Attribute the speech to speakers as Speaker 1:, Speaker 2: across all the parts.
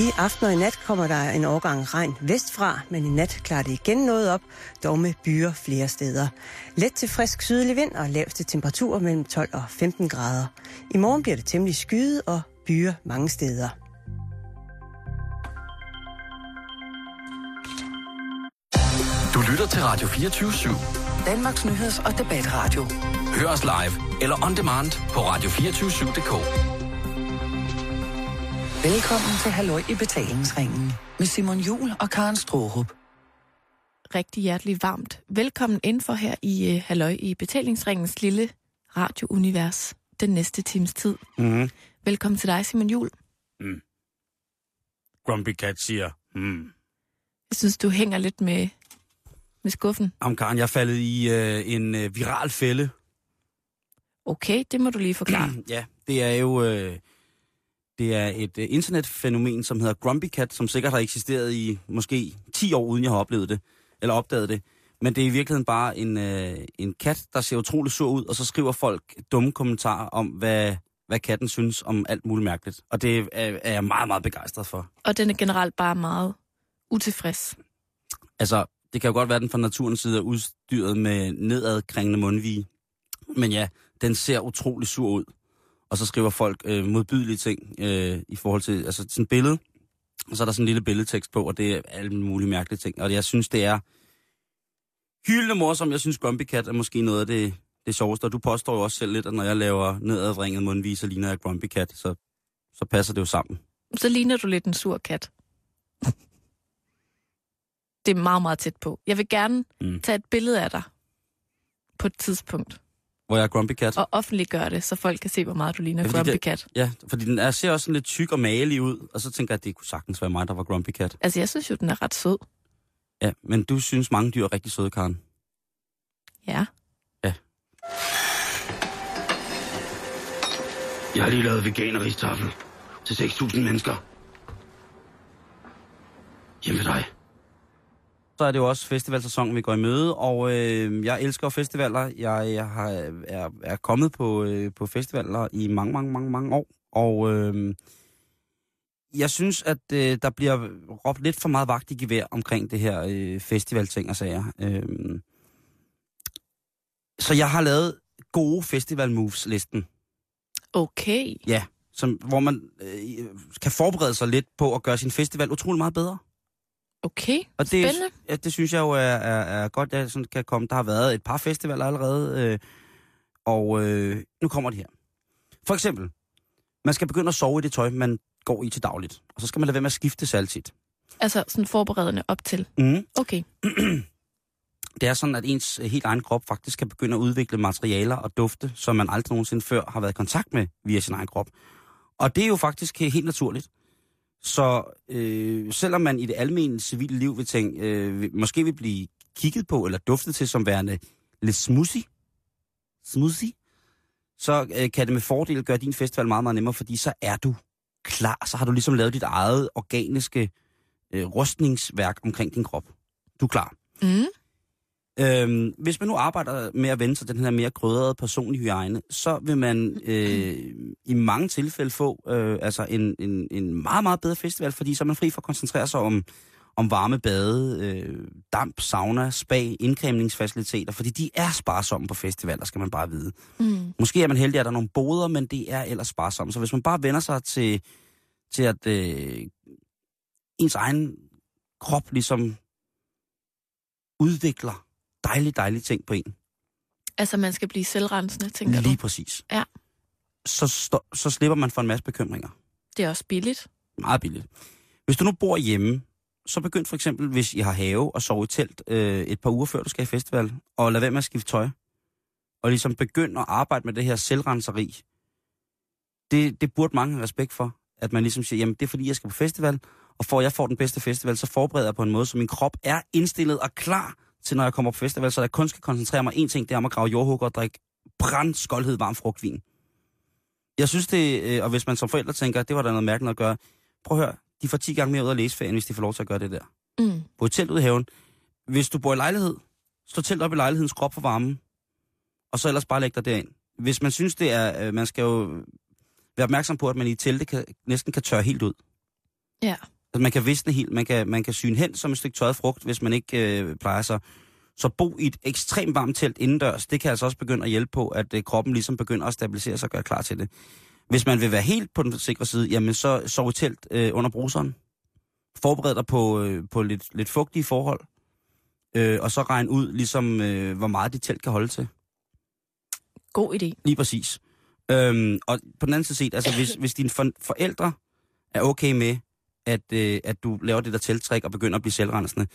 Speaker 1: I aften og i nat kommer der en overgang regn vestfra, men i nat klarer det igen noget op, dog med byer flere steder. Let til frisk sydlig vind og laveste temperatur mellem 12 og 15 grader. I morgen bliver det temmelig skyet og byer mange steder.
Speaker 2: Du lytter til Radio 24 /7.
Speaker 3: Danmarks nyheds- og debatradio.
Speaker 2: Hør os live eller on demand på radio247.dk.
Speaker 3: Velkommen til Halløj i betalingsringen med Simon Jul og Karen Strohrup.
Speaker 4: Rigtig hjertelig varmt. Velkommen indenfor her i uh, Halløj i betalingsringens lille radiounivers den næste times tid.
Speaker 5: Mm-hmm.
Speaker 4: Velkommen til dig, Simon Jul.
Speaker 5: Mm. Grumpy Cat siger, mm.
Speaker 4: Jeg synes, du hænger lidt med, med skuffen.
Speaker 5: Om Karen, jeg er faldet i øh, en øh, viral fælde.
Speaker 4: Okay, det må du lige forklare.
Speaker 5: ja, det er jo øh, det er et øh, internetfænomen, som hedder Grumpy Cat, som sikkert har eksisteret i måske 10 år, uden jeg har oplevet det, eller opdaget det. Men det er i virkeligheden bare en, øh, en kat, der ser utrolig sur ud, og så skriver folk dumme kommentarer om, hvad, hvad katten synes om alt muligt mærkeligt. Og det er, er jeg meget, meget begejstret for.
Speaker 4: Og den er generelt bare meget utilfreds.
Speaker 5: Altså, det kan jo godt være, at den fra naturens side er udstyret med nedadkringende mundvige. Men ja, den ser utrolig sur ud. Og så skriver folk øh, modbydelige ting øh, i forhold til altså sådan et billede. Og så er der sådan en lille billedtekst på, og det er alle mulige mærkelige ting. Og jeg synes, det er hyldende morsomt. Jeg synes, Grumpy Cat er måske noget af det, det sjoveste. Og du påstår jo også selv lidt, at når jeg laver nedadvringet mundvige, så ligner jeg Grumpy Cat. Så, så passer det jo sammen.
Speaker 4: Så ligner du lidt en sur kat. Det er meget, meget tæt på. Jeg vil gerne mm. tage et billede af dig på et tidspunkt.
Speaker 5: Hvor jeg er Grumpy Cat?
Speaker 4: Og offentliggøre det, så folk kan se, hvor meget du ligner ja, Grumpy
Speaker 5: det,
Speaker 4: Cat.
Speaker 5: Ja, fordi den er, ser også sådan lidt tyk og malig ud, og så tænker jeg, at det kunne sagtens være mig, der var Grumpy Cat.
Speaker 4: Altså, jeg synes jo, den er ret sød.
Speaker 5: Ja, men du synes, mange dyr er rigtig søde, Karen.
Speaker 4: Ja.
Speaker 5: Ja.
Speaker 6: Jeg har lige lavet veganeristafel til 6.000 mennesker. Hjemme ved dig.
Speaker 5: Så er det jo også festivalsæson, vi går i møde, og øh, jeg elsker festivaler. Jeg, jeg har, er, er kommet på, øh, på festivaler i mange, mange, mange, mange år, og øh, jeg synes, at øh, der bliver råbt lidt for meget vagt i gevær omkring det her øh, festivalting og sager. Øh, så jeg har lavet gode festival moves-listen.
Speaker 4: Okay.
Speaker 5: Ja, som, hvor man øh, kan forberede sig lidt på at gøre sin festival utrolig meget bedre.
Speaker 4: Okay,
Speaker 5: og det,
Speaker 4: spændende.
Speaker 5: Ja, det synes jeg jo er, er, er godt, at sådan kan komme. Der har været et par festivaler allerede, øh, og øh, nu kommer det her. For eksempel, man skal begynde at sove i det tøj, man går i til dagligt. Og så skal man lade være med at skifte altid.
Speaker 4: Altså sådan forberedende op til?
Speaker 5: Mm.
Speaker 4: Okay.
Speaker 5: det er sådan, at ens helt egen krop faktisk kan begynde at udvikle materialer og dufte, som man aldrig nogensinde før har været i kontakt med via sin egen krop. Og det er jo faktisk helt naturligt. Så øh, selvom man i det almindelige civile liv vil tænke, øh, måske vil blive kigget på eller duftet til som værende lidt smoothie, smoothie så øh, kan det med fordel gøre din festival meget, meget nemmere, fordi så er du klar. Så har du ligesom lavet dit eget organiske øh, rustningsværk omkring din krop. Du er klar.
Speaker 4: Mm.
Speaker 5: Øhm, hvis man nu arbejder med at vende sig den her mere krydrede personlige hygiejne, så vil man øh, i mange tilfælde få øh, altså en, en, en meget, meget bedre festival, fordi så er man fri for at koncentrere sig om, om varme bade, øh, damp, sauna, spa, indkræmningsfaciliteter, fordi de er sparsomme på festivaler, skal man bare vide.
Speaker 4: Mm.
Speaker 5: Måske er man heldig, at der er nogle boder, men det er ellers sparsomme. Så hvis man bare vender sig til, til at øh, ens egen krop ligesom udvikler dejlige, dejlige ting på en.
Speaker 4: Altså, man skal blive selvrensende, tænker
Speaker 5: Lige
Speaker 4: du?
Speaker 5: Lige præcis.
Speaker 4: Ja.
Speaker 5: Så, så, så slipper man for en masse bekymringer.
Speaker 4: Det er også billigt.
Speaker 5: Meget billigt. Hvis du nu bor hjemme, så begynd for eksempel, hvis I har have og sove i telt øh, et par uger før du skal i festival, og lad være med at skifte tøj. Og ligesom begynd at arbejde med det her selvrenseri. Det, det burde mange have respekt for. At man ligesom siger, jamen det er fordi, jeg skal på festival, og for at jeg får den bedste festival, så forbereder jeg på en måde, så min krop er indstillet og klar til, når jeg kommer på festival, så jeg kun skal koncentrere mig en ting, det er om at grave jordhugger og drikke brandskoldhed varm frugtvin. Jeg synes det, øh, og hvis man som forældre tænker, det var der noget mærkeligt at gøre, prøv at høre, de får 10 gange mere ud af læseferien, hvis de får lov til at gøre det der.
Speaker 4: Mm.
Speaker 5: På et telt ude i haven. Hvis du bor i lejlighed, så telt op i lejlighedens krop for varmen, og så ellers bare læg dig derind. Hvis man synes, det er, øh, man skal jo være opmærksom på, at man i telte kan, næsten kan tørre helt ud.
Speaker 4: Ja.
Speaker 5: Altså, man kan visne helt, man kan, man kan syne hen som et stykke tørret frugt, hvis man ikke øh, plejer sig. Så bo i et ekstremt varmt telt indendørs, det kan altså også begynde at hjælpe på, at øh, kroppen ligesom begynder at stabilisere sig og gøre klar til det. Hvis man vil være helt på den sikre side, jamen så sov i telt øh, under bruseren. Forbered dig på, øh, på lidt, lidt fugtige forhold. Øh, og så regn ud, ligesom, øh, hvor meget dit telt kan holde til.
Speaker 4: God idé.
Speaker 5: Lige præcis. Øhm, og på den anden side set, altså hvis, hvis dine for, forældre er okay med, at, øh, at du laver det der telttræk og begynder at blive selvrensende,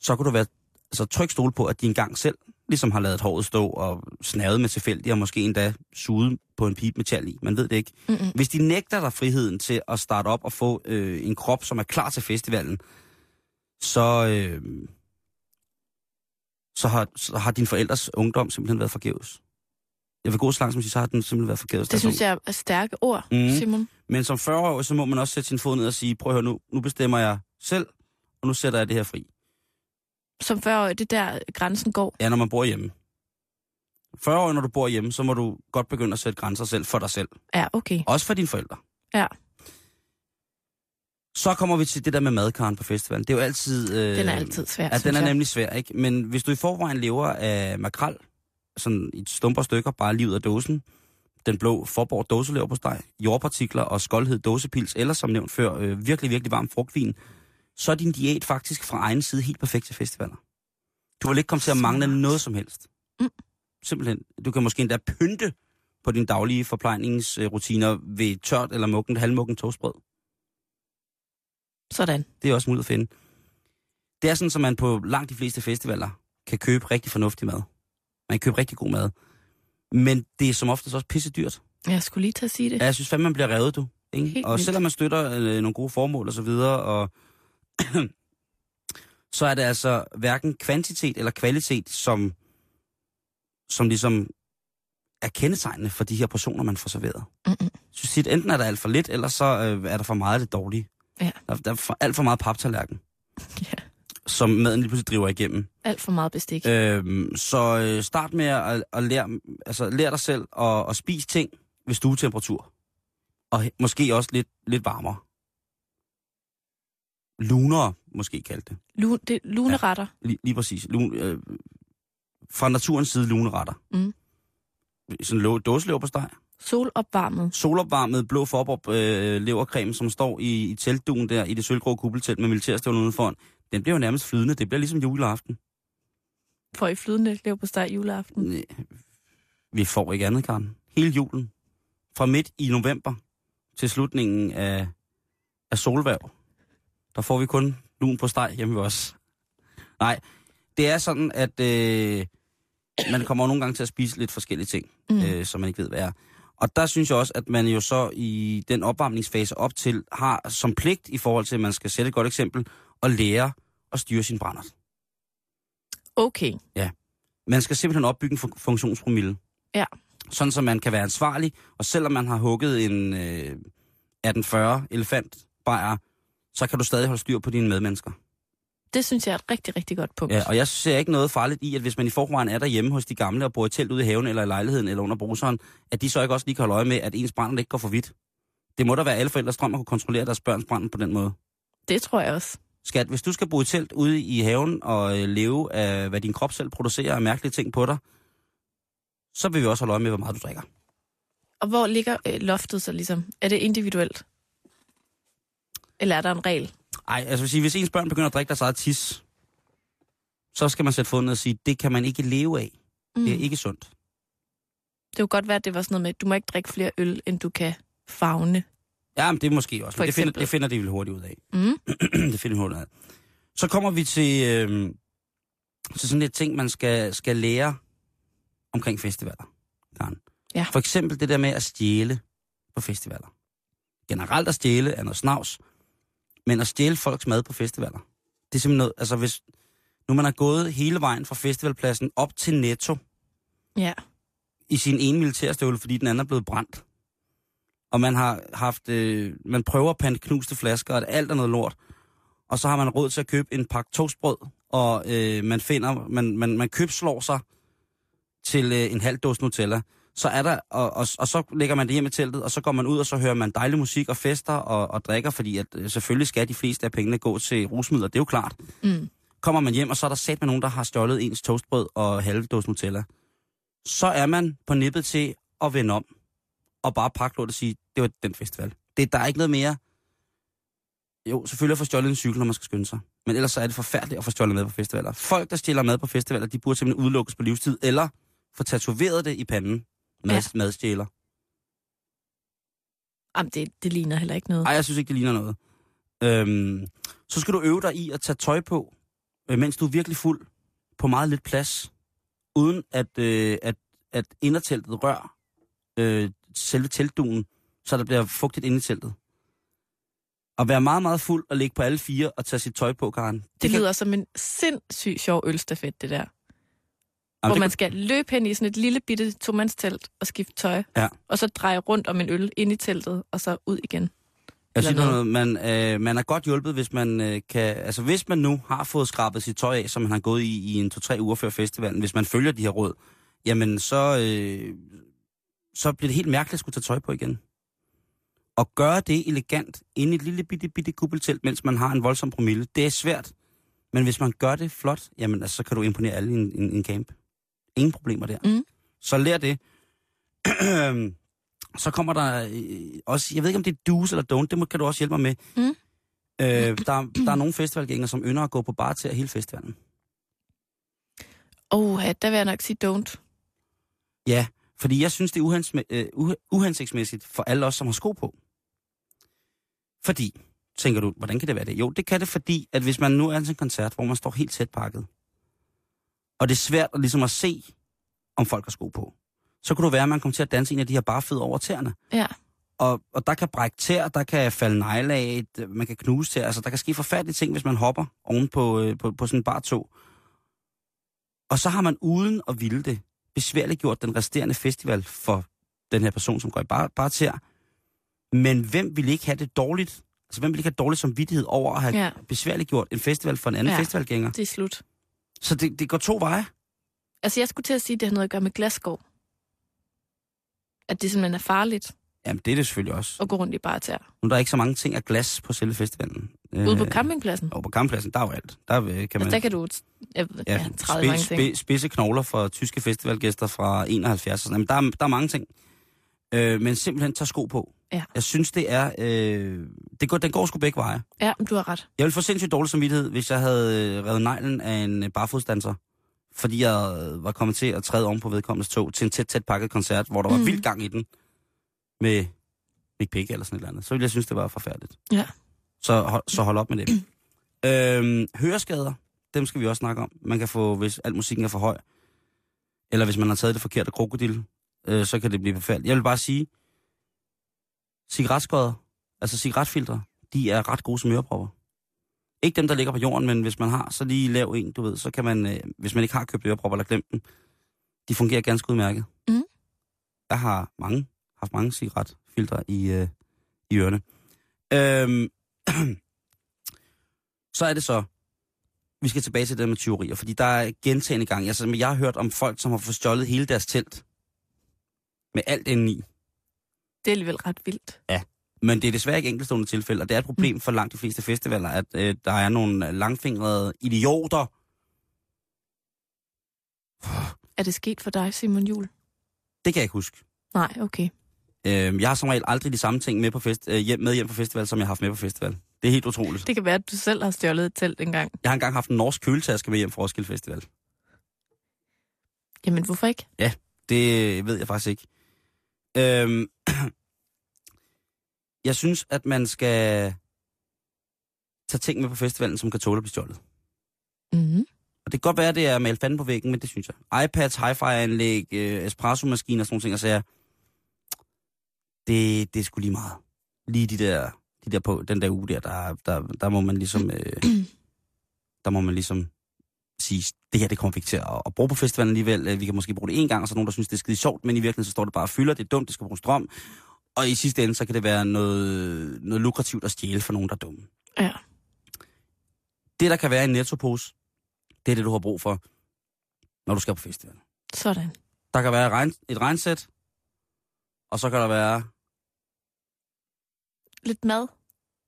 Speaker 5: så kunne du være altså, tryg stole på, at de engang selv ligesom har lavet håret stå og snavet med tilfældigt, og måske endda suget på en pipe metal i. Man ved det ikke.
Speaker 4: Mm-mm.
Speaker 5: Hvis de nægter dig friheden til at starte op og få øh, en krop, som er klar til festivalen, så, øh, så, har, så har din forældres ungdom simpelthen været forgæves. Jeg vil gå så langt som at sige, så har den simpelthen været forgæves.
Speaker 4: Det synes jeg er stærke ord, mm. Simon.
Speaker 5: Men som 40 så må man også sætte sin fod ned og sige, prøv at høre nu, nu bestemmer jeg selv, og nu sætter jeg det her fri.
Speaker 4: Som før det er der grænsen går.
Speaker 5: Ja, når man bor hjemme. 40 år, når du bor hjemme, så må du godt begynde at sætte grænser selv for dig selv.
Speaker 4: Ja, okay.
Speaker 5: Også for dine forældre.
Speaker 4: Ja.
Speaker 5: Så kommer vi til det der med madkaren på festivalen. Det er jo altid... Øh,
Speaker 4: Den er altid svær,
Speaker 5: Ja, den er
Speaker 4: jeg.
Speaker 5: nemlig svær, ikke? Men hvis du i forvejen lever af makrel, sådan i stumper stykker, bare lige ud af dåsen, den blå forborg dåselever på steg, jordpartikler og skoldhed dåsepils, eller som nævnt før, øh, virkelig, virkelig varm frugtvin, så er din diæt faktisk fra egen side helt perfekt til festivaler. Du vil ikke komme til at mangle noget som helst.
Speaker 4: Mm.
Speaker 5: Simpelthen. Du kan måske endda pynte på dine daglige forplejningsrutiner ved tørt eller mukken, halvmukken toastbrød.
Speaker 4: Sådan.
Speaker 5: Det er også muligt at finde. Det er sådan, at man på langt de fleste festivaler kan købe rigtig fornuftig mad. Man kan købe rigtig god mad. Men det er som oftest også pisse dyrt.
Speaker 4: Jeg skulle lige til at sige det.
Speaker 5: Ja, jeg synes fandme, man bliver revet, du. Ikke?
Speaker 4: Helt
Speaker 5: og selvom man støtter øh, nogle gode formål og så videre, og så er det altså hverken kvantitet eller kvalitet, som, som ligesom er kendetegnende for de her portioner, man får serveret.
Speaker 4: Mm-mm.
Speaker 5: Synes tit, enten er der alt for lidt, eller så øh, er der for meget af det dårlige.
Speaker 4: Ja.
Speaker 5: Der, der er for, alt for meget paptallerken,
Speaker 4: Ja.
Speaker 5: Som maden lige pludselig driver igennem.
Speaker 4: Alt for meget bestik.
Speaker 5: Øhm, så øh, start med at, at lære, altså, lære dig selv at, at spise ting ved stuetemperatur. Og måske også lidt, lidt varmere. Lunere, måske kaldt det.
Speaker 4: Lu- det er luneretter.
Speaker 5: Lige, lige præcis. Lun, øh, fra naturens side luneretter.
Speaker 4: Mm.
Speaker 5: Sådan lå, dåselever på steg.
Speaker 4: Solopvarmet.
Speaker 5: Solopvarmet blå forborg øh, levercreme, som står i, i teltduen der, i det sølvgrå kuppeltelt med militærstøvlen udenfor. Den bliver jo nærmest flydende. Det bliver ligesom juleaften.
Speaker 4: For i flydende lev på steg juleaften.
Speaker 5: Næ, vi får ikke andet, Karen. Hele julen. Fra midt i november til slutningen af, af solværv. Der får vi kun lun på steg hjemme ved os. Nej, det er sådan, at øh, man kommer nogle gange til at spise lidt forskellige ting,
Speaker 4: mm.
Speaker 5: øh, som man ikke ved, hvad er. Og der synes jeg også, at man jo så i den opvarmningsfase op til, har som pligt i forhold til, at man skal sætte et godt eksempel, at lære at styre sin brændert.
Speaker 4: Okay.
Speaker 5: Man skal simpelthen opbygge en fun- funktionspromille.
Speaker 4: Ja.
Speaker 5: Sådan, så man kan være ansvarlig, og selvom man har hugget en øh, 1840 elefant bajer, så kan du stadig holde styr på dine medmennesker.
Speaker 4: Det synes jeg er et rigtig, rigtig godt punkt.
Speaker 5: Ja, og jeg ser ikke noget farligt i, at hvis man i forvejen er derhjemme hos de gamle og bor i telt ude i haven eller i lejligheden eller under bruseren, at de så ikke også lige kan holde øje med, at ens brænder ikke går for vidt. Det må da være alle forældres drøm at kunne kontrollere deres børns brand på den måde.
Speaker 4: Det tror jeg også.
Speaker 5: Skat, hvis du skal bo i telt ude i haven og øh, leve af, hvad din krop selv producerer af mærkelige ting på dig, så vil vi også holde øje med, hvor meget du drikker.
Speaker 4: Og hvor ligger øh, loftet så ligesom? Er det individuelt? Eller er der en regel?
Speaker 5: Ej, altså sige, hvis ens børn begynder at drikke deres eget tis, så skal man sætte foden ned og sige, det kan man ikke leve af.
Speaker 4: Mm.
Speaker 5: Det er ikke sundt.
Speaker 4: Det kunne godt være, at det var sådan noget med, at du må ikke drikke flere øl, end du kan fagne.
Speaker 5: Ja, men det er måske også. Det, finder, det finder de vel hurtigt ud af.
Speaker 4: Mm.
Speaker 5: det finder de hurtigt ud af. Så kommer vi til, øh, til sådan et ting, man skal, skal lære omkring festivaler. Karen.
Speaker 4: Ja.
Speaker 5: For eksempel det der med at stjæle på festivaler. Generelt at stjæle er noget snavs, men at stjæle folks mad på festivaler, det er simpelthen noget, altså hvis nu man har gået hele vejen fra festivalpladsen op til Netto
Speaker 4: Ja.
Speaker 5: i sin ene militærstøvle, fordi den anden er blevet brændt, og man har haft, øh, man prøver at pante knuste flasker, og alt er noget lort, og så har man råd til at købe en pakke toastbrød, og øh, man finder, man, man, man købslår sig til øh, en halv dåse Nutella, så er der, og, og, og så lægger man det hjem i teltet, og så går man ud, og så hører man dejlig musik og fester og, og drikker, fordi at, øh, selvfølgelig skal de fleste af pengene gå til rusmidler, det er jo klart.
Speaker 4: Mm.
Speaker 5: Kommer man hjem, og så er der sat med nogen, der har stjålet ens toastbrød og halve dåse Nutella. Så er man på nippet til at vende om, og bare pakke lort og sige, det var den festival. Det, der er ikke noget mere... Jo, selvfølgelig at få stjålet en cykel, når man skal skynde sig. Men ellers så er det forfærdeligt at få stjålet mad på festivaler. Folk, der stjæler mad på festivaler, de burde simpelthen udelukkes på livstid, eller få tatoveret det i panden. Mad,
Speaker 4: Ja.
Speaker 5: Madstjæler.
Speaker 4: Jamen, det, det ligner heller ikke noget.
Speaker 5: Nej, jeg synes ikke, det ligner noget. Øhm, så skal du øve dig i at tage tøj på, øh, mens du er virkelig fuld, på meget lidt plads, uden at, øh, at, at inderteltet rør øh, selve teltduen, så der bliver fugtigt inde i teltet. At være meget, meget fuld og ligge på alle fire og tage sit tøj på, Karen.
Speaker 4: Det, det
Speaker 5: kan-
Speaker 4: lyder som en sindssyg sjov ølstafet, det der.
Speaker 5: Jamen,
Speaker 4: hvor man
Speaker 5: kan-
Speaker 4: skal løbe hen i sådan et lille bitte tomandstelt og skifte tøj.
Speaker 5: Ja.
Speaker 4: Og så dreje rundt om en øl ind i teltet, og så ud igen.
Speaker 5: Jeg siger noget, man, øh, man er godt hjulpet, hvis man øh, kan... Altså, hvis man nu har fået skrabet sit tøj af, som man har gået i i en to-tre uger før festivalen, hvis man følger de her råd, jamen så, øh, så bliver det helt mærkeligt at skulle tage tøj på igen. Og gøre det elegant inde i et lille bitte, bitte kuppeltelt, mens man har en voldsom promille, det er svært. Men hvis man gør det flot, jamen altså, så kan du imponere alle i en, en, en camp. Ingen problemer der.
Speaker 4: Mm.
Speaker 5: Så lær det. så kommer der øh, også, jeg ved ikke om det er do's eller don't, det må, kan du også hjælpe mig med.
Speaker 4: Mm.
Speaker 5: Øh, der, der er nogle festivalgængere, som ynder at gå på bar til hele festivalen.
Speaker 4: Og ja, der vil jeg nok sige don't.
Speaker 5: Ja, fordi jeg synes, det er uhensme, øh, uhe- uhensigtsmæssigt for alle os, som har sko på. Fordi, tænker du, hvordan kan det være det? Jo, det kan det, fordi at hvis man nu er til en koncert, hvor man står helt tæt pakket, og det er svært at, ligesom at se, om folk har sko på, så kunne det være, at man kommer til at danse en af de her bare fødder over tæerne.
Speaker 4: Ja.
Speaker 5: Og, og der kan brække tæer, der kan falde negle af, man kan knuse tæer. Altså, der kan ske forfærdelige ting, hvis man hopper oven på, øh, på, på sådan en bar tog. Og så har man uden at ville det besværligt gjort den resterende festival for den her person, som går i bar, bar tæer. Men hvem vil ikke have det dårligt? Altså, hvem vil ikke have dårlig samvittighed over at have
Speaker 4: Ja.
Speaker 5: ja. besværligt gjort en festival for en anden
Speaker 4: Ja.
Speaker 5: festivalgænger?
Speaker 4: Det er slut.
Speaker 5: Så det, det går to veje.
Speaker 4: Altså, jeg skulle til at sige, at det har noget at gøre med glasgård. At det simpelthen er farligt
Speaker 5: Jamen, det er det selvfølgelig også.
Speaker 4: at gå rundt i bare tæer.
Speaker 5: Nu er der ikke så mange ting af glas på selve festivalen.
Speaker 4: Ude på campingpladsen.
Speaker 5: Og på campingpladsen, der er jo alt. Der øh, kan man...
Speaker 4: Altså, der kan du... Ved, ja, 30 mange ting.
Speaker 5: spi, spidse knogler fra tyske festivalgæster fra 71. og sådan. Jamen, der, er, der er mange ting. Øh, men simpelthen tage sko på.
Speaker 4: Ja.
Speaker 5: Jeg synes, det er... Øh, det går, den går sgu begge veje.
Speaker 4: Ja, du har ret.
Speaker 5: Jeg ville få sindssygt dårlig samvittighed, hvis jeg havde øh, revet neglen af en øh, barfodsdanser. Fordi jeg øh, var kommet til at træde om på vedkommendes tog til en tæt, tæt pakket koncert, hvor der var mm. vild gang i den. Med Big Pig eller sådan et eller andet. Så ville jeg synes, det var forfærdeligt.
Speaker 4: Ja.
Speaker 5: Så, så hold op med det. øhm, høreskader, dem skal vi også snakke om. Man kan få, hvis al musikken er for høj, eller hvis man har taget det forkerte krokodil, øh, så kan det blive forfærdeligt. Jeg vil bare sige, cigaretskodder, altså cigaretfiltre, de er ret gode som ørepropper. Ikke dem, der ligger på jorden, men hvis man har, så lige lav en, du ved, så kan man, øh, hvis man ikke har købt ørepropper eller glemt dem, de fungerer ganske udmærket.
Speaker 4: Mhm.
Speaker 5: Jeg har mange, haft mange cigaretfiltre i, øh, i ørerne. Øhm, så er det så, vi skal tilbage til det med tyverier, fordi der er gentagende gang. Altså, jeg har hørt om folk, som har fået stjålet hele deres telt med alt indeni.
Speaker 4: Det er alligevel ret vildt.
Speaker 5: Men det er desværre ikke enkeltstående tilfælde, og det er et problem for langt de fleste festivaler, at øh, der er nogle langfingrede idioter.
Speaker 4: Er det sket for dig, Simon Jul?
Speaker 5: Det kan jeg ikke huske.
Speaker 4: Nej, okay.
Speaker 5: Øh, jeg har som regel aldrig de samme ting med, på fest, øh, hjem, med hjem på festival, som jeg har haft med på festival. Det er helt utroligt.
Speaker 4: Det kan være, at du selv har stjålet et telt engang.
Speaker 5: Jeg har engang haft en norsk køletaske med hjem fra Roskilde Festival.
Speaker 4: Jamen, hvorfor ikke?
Speaker 5: Det ved jeg faktisk ikke. Øhm, jeg synes, at man skal tage ting med på festivalen, som kan tåle at blive stjålet.
Speaker 4: Mm-hmm.
Speaker 5: Og det kan godt være, at det er malet fanden på væggen, men det synes jeg. iPads, hi-fi-anlæg, øh, espresso-maskiner og sådan nogle ting, og så jeg, det, det er sgu lige meget. Lige de der, de der på, den der uge der, der, der, der må man ligesom, øh, der må man ligesom sige, det her, det kommer vi ikke til at, at bruge på festivalen alligevel. Vi kan måske bruge det en gang, og så er nogen, der synes, det er skide sjovt, men i virkeligheden så står det bare og fylder, det er dumt, det skal bruge strøm. Og i sidste ende, så kan det være noget, noget lukrativt at stjæle for nogen, der er dumme.
Speaker 4: Ja.
Speaker 5: Det, der kan være i en nettopose, det er det, du har brug for, når du skal på festival.
Speaker 4: Sådan.
Speaker 5: Der kan være et regnsæt, Og så kan der være,
Speaker 4: Lidt mad.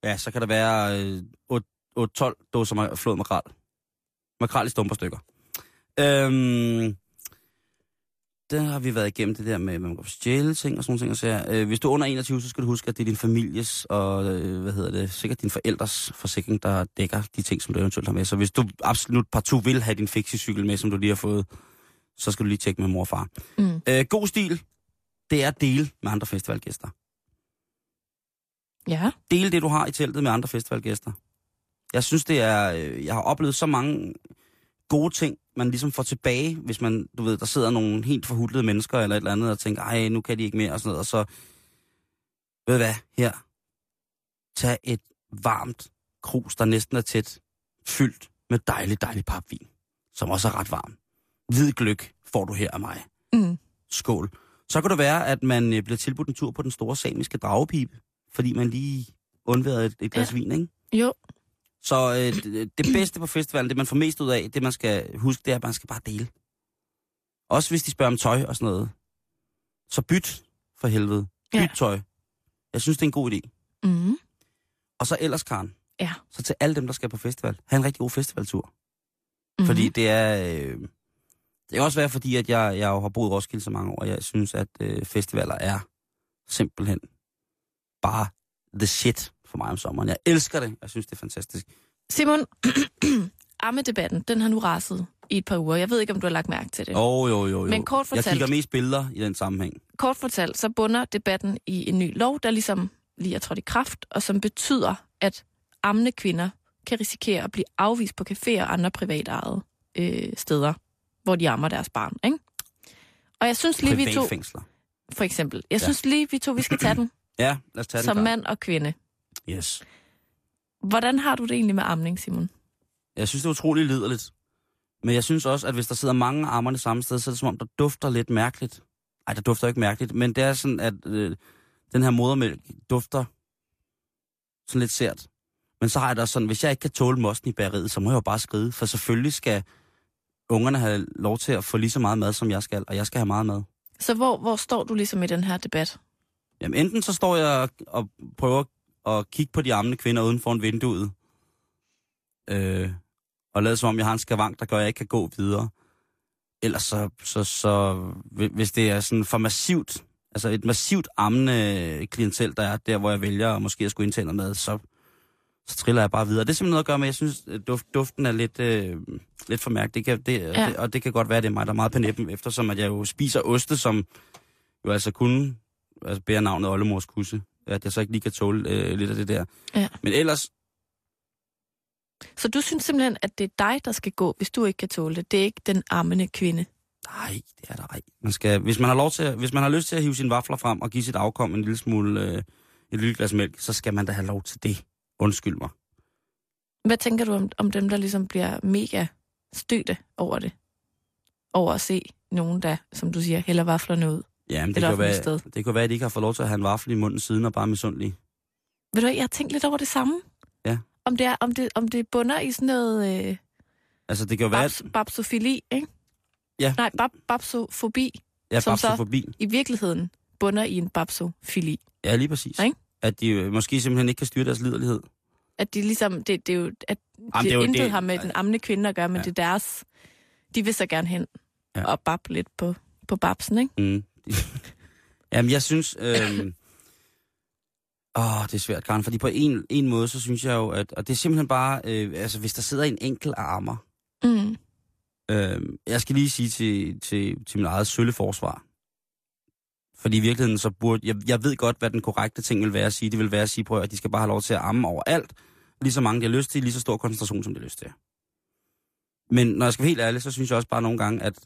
Speaker 5: ja, så kan der være øh, 8-12 dåser flået makrel. Makrel i stumperstykker. Øhm, der har vi været igennem det der med, at man kan stjæle ting og sådan ting. Og så, øh, hvis du er under 21, så skal du huske, at det er din families og, øh, hvad hedder det, sikkert din forældres forsikring, der dækker de ting, som du eventuelt har med. Så hvis du absolut partout vil have din fixie-cykel med, som du lige har fået, så skal du lige tjekke med mor og far.
Speaker 4: Mm.
Speaker 5: Øh, god stil, det er at dele med andre festivalgæster.
Speaker 4: Ja.
Speaker 5: Dele det, du har i teltet med andre festivalgæster. Jeg synes, det er... øh, Jeg har oplevet så mange gode ting, man ligesom får tilbage, hvis man, du ved, der sidder nogle helt forhudlede mennesker eller et eller andet, og tænker, ej, nu kan de ikke mere, og sådan noget, og så, ved du hvad, her, tag et varmt krus, der næsten er tæt, fyldt med dejlig, dejlig papvin, som også er ret varm. Hvid gløk får du her af mig.
Speaker 4: Mm.
Speaker 5: Skål. Så kan det være, at man øh, bliver tilbudt en tur på den store samiske dragepipe, fordi man lige undværede et, et glas ja. vin, ikke?
Speaker 4: Jo.
Speaker 5: Så øh, det, det bedste på festivalen, det man får mest ud af, det man skal huske, det er, at man skal bare dele. Også hvis de spørger om tøj og sådan noget. Så byt for helvede. Byt
Speaker 4: Ja.
Speaker 5: tøj. Jeg synes, det er en god idé.
Speaker 4: Mm.
Speaker 5: Og så ellers, Karen,
Speaker 4: Ja.
Speaker 5: så til alle dem, der skal på festival, have en rigtig god festivaltur.
Speaker 4: Mm.
Speaker 5: Fordi det er... Øh, det kan også være, fordi at jeg, jeg jo har boet i Roskilde så mange år, og jeg synes, at øh, festivaler er simpelthen bare the shit for mig om sommeren. Jeg elsker det. Jeg synes, det er fantastisk.
Speaker 4: Simon, ammedebatten, den har nu raset i et par uger. Jeg ved ikke, om du har lagt mærke til det.
Speaker 5: Jo, jo, jo, jo.
Speaker 4: Men kort
Speaker 5: Jeg
Speaker 4: fortalt-
Speaker 5: kigger mest billeder i den sammenhæng.
Speaker 4: Kort fortalt, så bunder debatten i en ny lov, der ligesom lige er trådt i kraft, og som betyder, at ammende kvinder kan risikere at blive afvist på caféer og andre privatejede øh, steder, hvor de ammer deres barn. Ikke? Og jeg synes lige, vi to, for eksempel, jeg
Speaker 5: Ja.
Speaker 4: synes lige, vi to, vi skal tage den
Speaker 5: Ja, lad os tage den.
Speaker 4: som
Speaker 5: Karen.
Speaker 4: mand og kvinde.
Speaker 5: Yes.
Speaker 4: Hvordan har du det egentlig med amning, Simon?
Speaker 5: Jeg synes, det er utroligt liderligt. Men jeg synes også, at hvis der sidder mange ammerne samme sted, så er det som om, der dufter lidt mærkeligt. Ej, der dufter ikke mærkeligt, men det er sådan, at øh, den her modermælk dufter sådan lidt sært. Men så har jeg da sådan, hvis jeg ikke kan tåle mosten i bageriet, så må jeg jo bare skride, for selvfølgelig skal ungerne have lov til at få lige så meget mad, som jeg skal, og jeg skal have meget mad.
Speaker 4: Så hvor, hvor står du ligesom i den her debat?
Speaker 5: Jamen enten så står jeg og, prøver at kigge på de ammende kvinder uden for en vinduet, øh, og lade som om jeg har en skavank, der gør, at jeg ikke kan gå videre. Ellers så, så, så hvi- hvis det er sådan for massivt, altså et massivt ammende klientel, der er der, hvor jeg vælger at måske at skulle indtage noget mad, så, så triller jeg bare videre. Det er simpelthen noget at gøre med, jeg synes, duft, duften er lidt, øh, lidt for mærket. Det kan, det,
Speaker 4: ja.
Speaker 5: det, og det kan godt være, at det er mig, der er meget på næppen, eftersom at jeg jo spiser oste, som jo altså kun altså bærer navnet Oldemors kusse. At jeg så ikke lige kan tåle øh, lidt af det der.
Speaker 4: Ja.
Speaker 5: Men ellers,
Speaker 4: Så du synes simpelthen, at det er dig, der skal gå, hvis du ikke kan tåle det. Det er ikke den ammende kvinde.
Speaker 5: nej, det er der ej. Man skal, hvis, man har lov til, hvis man har lyst til at hive sine vafler frem og give sit afkom en lille smule, øh, et lille glas mælk, så skal man da have lov til det. Undskyld mig.
Speaker 4: Hvad tænker du om, om dem, der ligesom bliver mega stødte over det? Over at se nogen, der, som du siger, hælder vaflerne ud.
Speaker 5: Ja, men
Speaker 4: Et
Speaker 5: det,
Speaker 4: offentligt
Speaker 5: være,
Speaker 4: sted.
Speaker 5: det kan være, at de ikke har fået lov til at have en vaffel i munden siden og bare misundelige.
Speaker 4: Ved du jeg har tænkt lidt over det samme.
Speaker 5: Ja.
Speaker 4: Om det, er, om det, om det bunder i sådan noget øh,
Speaker 5: Altså, det kan jo være,
Speaker 4: babs,
Speaker 5: at
Speaker 4: babsofili, ikke?
Speaker 5: Ja.
Speaker 4: Nej, bab, babsofobi
Speaker 5: jeg
Speaker 4: som
Speaker 5: bare
Speaker 4: så- i virkeligheden bunder i en babsofili.
Speaker 5: Ja, lige præcis.
Speaker 4: Ikke?
Speaker 5: At de måske simpelthen ikke kan styre deres liderlighed.
Speaker 4: At de ligesom, det, det er jo, at
Speaker 5: Jamen,
Speaker 4: det,
Speaker 5: det
Speaker 4: intet
Speaker 5: det-
Speaker 4: har med den ammende kvinde at gøre, men
Speaker 5: Ja.
Speaker 4: det er deres, de vil så gerne hen
Speaker 5: Ja.
Speaker 4: og bab lidt på, på babsen, ikke?
Speaker 5: Mm. Jamen, jeg synes... Øh... Åh, det er svært, Karen, fordi på en, en måde, så synes jeg jo, at... Og det er simpelthen bare... Øh, altså, hvis der sidder en enkel armer...
Speaker 4: Mm.
Speaker 5: Øh, jeg skal lige sige til, til, til min eget sølle forsvar. Fordi i virkeligheden så burde... Jeg, jeg ved godt, hvad den korrekte ting vil være at sige. Det vil være at sige, prøv at de skal bare have lov til at amme overalt. Lige så mange, de har lyst til, lige så stor koncentration, som de har lyst til. Men når jeg skal være helt ærlig, så synes jeg også bare nogle gange, at,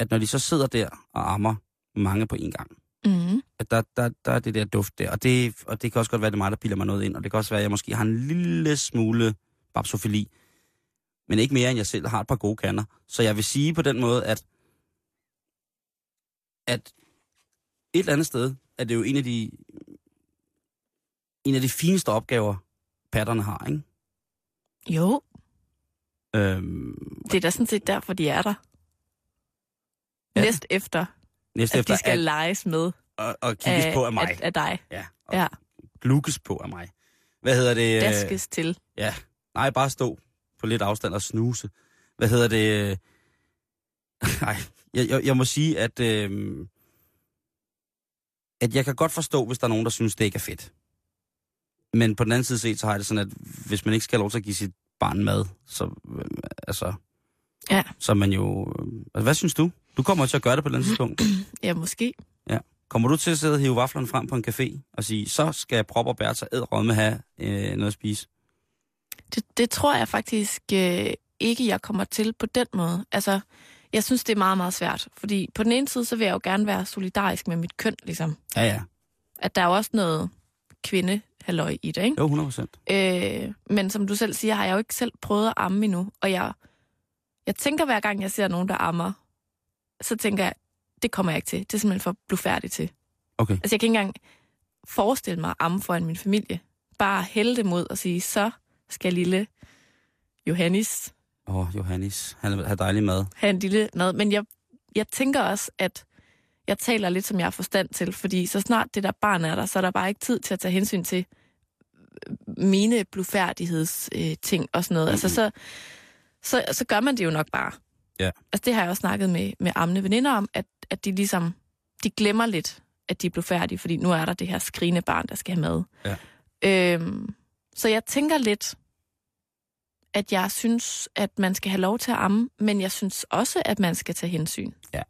Speaker 5: at når de så sidder der og ammer mange på en gang,
Speaker 4: Mm.
Speaker 5: at der, der, der er det der duft der. Og det, og det kan også godt være, det er mig, der piller mig noget ind. Og det kan også være, at jeg måske har en lille smule babsofili. Men ikke mere, end jeg selv har et par gode kander. Så jeg vil sige på den måde, at, at et eller andet sted er det jo en af de, en af de fineste opgaver, patterne har, ikke?
Speaker 4: Jo,
Speaker 5: Øhm,
Speaker 4: det er da sådan set derfor, de er der.
Speaker 5: Ja.
Speaker 4: Næst efter,
Speaker 5: næste
Speaker 4: at
Speaker 5: efter
Speaker 4: de skal
Speaker 5: alt,
Speaker 4: leges med.
Speaker 5: og, og kigges
Speaker 4: af,
Speaker 5: på af mig.
Speaker 4: Af, af dig.
Speaker 5: Ja, og
Speaker 4: Ja,
Speaker 5: glukes på af mig. Hvad hedder det? øh,
Speaker 4: daskes til.
Speaker 5: Ja, nej, bare stå på lidt afstand og snuse. Hvad hedder det? Nej, jeg, jeg, jeg må sige, at, øh, at jeg kan godt forstå, hvis der er nogen, der synes, det ikke er fedt. Men på den anden side set, så har jeg det sådan, at hvis man ikke skal have lov til at give sit barn mad, så, øh, altså,
Speaker 4: Ja.
Speaker 5: så man jo... Øh, altså, hvad synes du? Du kommer til at gøre det på et eller andet tidspunkt.
Speaker 4: Ja, måske.
Speaker 5: Kommer du til at sidde og hive vaflerne frem på en café og sige, så skal Prop og Bertha ædrømme have øh, noget at spise?
Speaker 4: Det, det tror jeg faktisk øh, ikke, jeg kommer til på den måde. Altså, jeg synes, det er meget, meget svært. Fordi på den ene side, så vil jeg jo gerne være solidarisk med mit køn, ligesom.
Speaker 5: Ja, ja.
Speaker 4: At der er jo også noget kvinde i det, ikke?
Speaker 5: Jo, 100 procent.
Speaker 4: Øh, men som du selv siger, har jeg jo ikke selv prøvet at amme endnu. Og jeg, jeg tænker hver gang, jeg ser nogen, der ammer, så tænker jeg, det kommer jeg ikke til. Det er simpelthen for blufærdigt til.
Speaker 5: Okay.
Speaker 4: Altså, jeg kan ikke engang forestille mig at amme foran min familie. Bare hælde det mod og sige, så skal lille Johannes
Speaker 5: Åh, oh, Johannes. Han har dejlig mad.
Speaker 4: have en lille mad. Men jeg, jeg tænker også, at jeg taler lidt, som jeg har forstand til, fordi så snart det der barn er der, så er der bare ikke tid til at tage hensyn til mine blufærdigheds øh, ting og sådan noget. Mm-hmm. Altså, så, så, så gør man det jo nok bare.
Speaker 5: Ja.
Speaker 4: Altså, det har jeg også snakket med, med amne veninder om, at, at de ligesom, de glemmer lidt, at de er blufærdige, fordi nu er der det her skrigende barn, der skal have mad.
Speaker 5: Ja.
Speaker 4: Øhm, så jeg tænker lidt, at jeg synes, at man skal have lov til at amme, men jeg synes også, at man skal tage hensyn.
Speaker 5: Ja.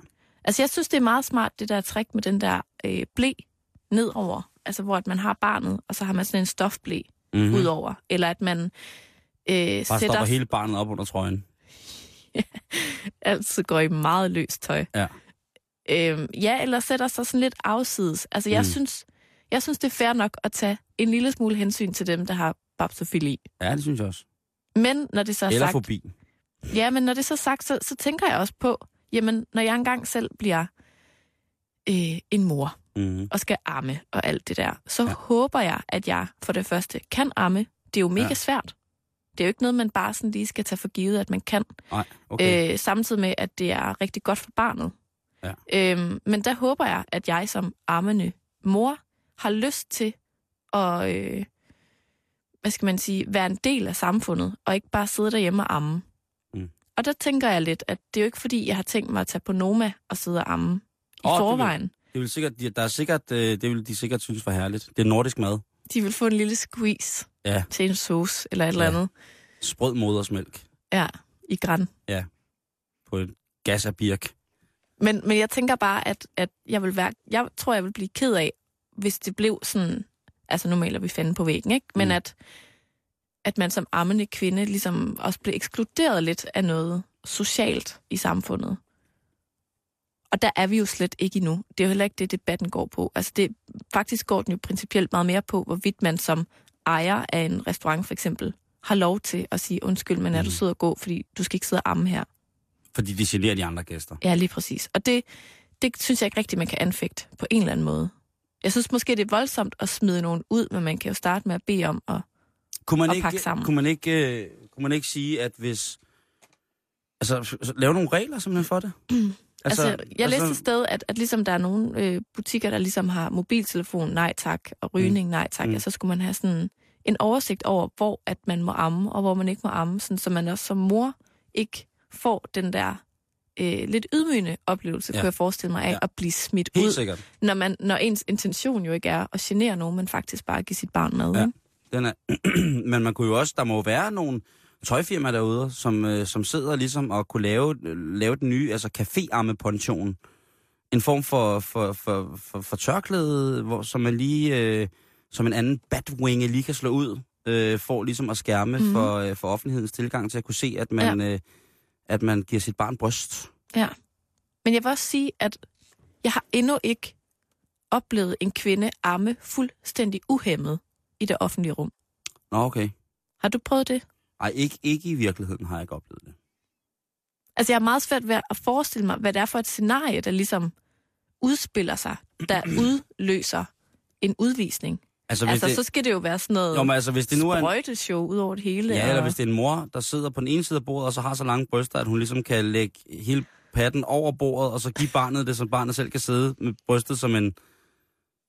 Speaker 4: Altså, jeg synes, det er meget smart, det der trick med den der øh, blæ nedover. Altså, hvor at man har barnet, og så har man sådan en stofblæ
Speaker 5: Mm-hmm.
Speaker 4: mm. udover. Eller at man øh,
Speaker 5: Bare
Speaker 4: sætter...
Speaker 5: stopper hele barnet op under trøjen.
Speaker 4: altid går i meget løst tøj.
Speaker 5: Ja.
Speaker 4: Øhm, ja, eller sætter sig sådan lidt afsides. Altså, jeg,
Speaker 5: Mm.
Speaker 4: synes, jeg synes, det er fair nok at tage en lille smule hensyn til dem, der har babsofili.
Speaker 5: Ja, det synes jeg også.
Speaker 4: Men når det så er
Speaker 5: Eller
Speaker 4: sagt...
Speaker 5: forbi.
Speaker 4: Ja, men når det så er sagt, så, så tænker jeg også på, jamen, når jeg engang selv bliver øh, en mor,
Speaker 5: Mm-hmm.
Speaker 4: og skal amme og alt det der, så
Speaker 5: Ja.
Speaker 4: håber jeg, at jeg for det første kan amme. Det er jo mega
Speaker 5: ja.
Speaker 4: svært. Det er jo ikke noget, man bare sådan lige skal tage for givet, at man kan.
Speaker 5: Nej, okay.
Speaker 4: Øh, samtidig med, at det er rigtig godt for barnet.
Speaker 5: Ja.
Speaker 4: Øhm, men der håber jeg, at jeg som ammende mor har lyst til at, øh, hvad skal man sige, være en del af samfundet, og ikke bare sidde derhjemme og amme.
Speaker 5: Mm.
Speaker 4: Og der tænker jeg lidt, at det er jo ikke fordi, jeg har tænkt mig at tage på Noma og sidde og amme i oh,
Speaker 5: det vil-
Speaker 4: forvejen.
Speaker 5: Det vil sikkert, der er sikkert, øh, det vil de sikkert synes var herligt. Det er nordisk mad.
Speaker 4: De vil få en lille squeeze
Speaker 5: Ja,
Speaker 4: til en sauce eller et eller
Speaker 5: Ja.
Speaker 4: andet.
Speaker 5: sprød modersmælk
Speaker 4: Ja, i græn.
Speaker 5: på et gas af birk.
Speaker 4: Men, men jeg tænker bare, at, at jeg vil være, jeg tror, jeg vil blive ked af, hvis det blev sådan, altså nu maler vi fanden på væggen, ikke? Men
Speaker 5: mm.
Speaker 4: at, at man som ammende kvinde ligesom også blev ekskluderet lidt af noget socialt i samfundet. Og der er vi jo slet ikke endnu. Det er jo heller ikke det, debatten går på. Altså det, faktisk går den jo principielt meget mere på, hvorvidt man som ejer af en restaurant for eksempel, har lov til at sige, undskyld, men er
Speaker 5: Mm.
Speaker 4: du sød og gå, fordi du skal ikke sidde og amme her.
Speaker 5: Fordi de generer de andre gæster.
Speaker 4: Ja, lige præcis. Og det, det synes jeg ikke rigtigt, man kan anfægte på en eller anden måde. Jeg synes måske, det er voldsomt at smide nogen ud, men man kan jo starte med at bede om at...
Speaker 5: Kunne man,
Speaker 4: Og
Speaker 5: ikke,
Speaker 4: pakke sammen.
Speaker 5: kunne, man ikke, øh, kunne man ikke sige, at hvis... Altså, så lave nogle regler simpelthen for det?
Speaker 4: Altså, altså jeg læste et sted, at, at ligesom der er nogle øh, butikker, der ligesom har mobiltelefon, nej tak, og rygning, nej tak,
Speaker 5: Mm.
Speaker 4: mm. så skulle man have sådan en oversigt over, hvor at man må amme, og hvor man ikke må amme, sådan, så man også som mor ikke får den der øh, lidt ydmygende oplevelse,
Speaker 5: Ja.
Speaker 4: kunne jeg forestille mig, af
Speaker 5: Ja.
Speaker 4: at blive smidt
Speaker 5: Helt
Speaker 4: ud,
Speaker 5: sikkert.
Speaker 4: når, man, når ens intention jo ikke er at genere nogen, men faktisk bare at give sit barn mad.
Speaker 5: Ja. Den er, men man kunne jo også, der må være nogle tøjfirmaer derude, som, øh, som sidder ligesom og kunne lave, lave den nye, altså caféarmepension. En form for, for, for, for, for tørklæde, hvor, som man lige, øh, som en anden batwinge lige kan slå ud, øh, for ligesom at skærme mm. For, øh, for offentlighedens tilgang til at kunne se, at man, øh, at man giver sit barn bryst.
Speaker 4: Ja. Men jeg vil også sige, at jeg har endnu ikke oplevet en kvinde amme fuldstændig uhemmet i det offentlige rum.
Speaker 5: Nå, okay.
Speaker 4: Har du prøvet det?
Speaker 5: Ej, ikke, ikke i virkeligheden har jeg ikke oplevet det.
Speaker 4: Altså, jeg har meget svært ved at forestille mig, hvad det er for et scenarie, der ligesom udspiller sig, der udløser en udvisning.
Speaker 5: Altså,
Speaker 4: Altså,
Speaker 5: det,
Speaker 4: så skal det jo være sådan noget
Speaker 5: jo, men altså, hvis det nu er en,
Speaker 4: sprøjteshow ud over det hele.
Speaker 5: Ja, eller
Speaker 4: og-
Speaker 5: hvis det er en mor, der sidder på den ene side af bordet, og så har så lange bryster, at hun ligesom kan lægge hele patten over bordet, og så give barnet det, som barnet selv kan sidde med brystet som en,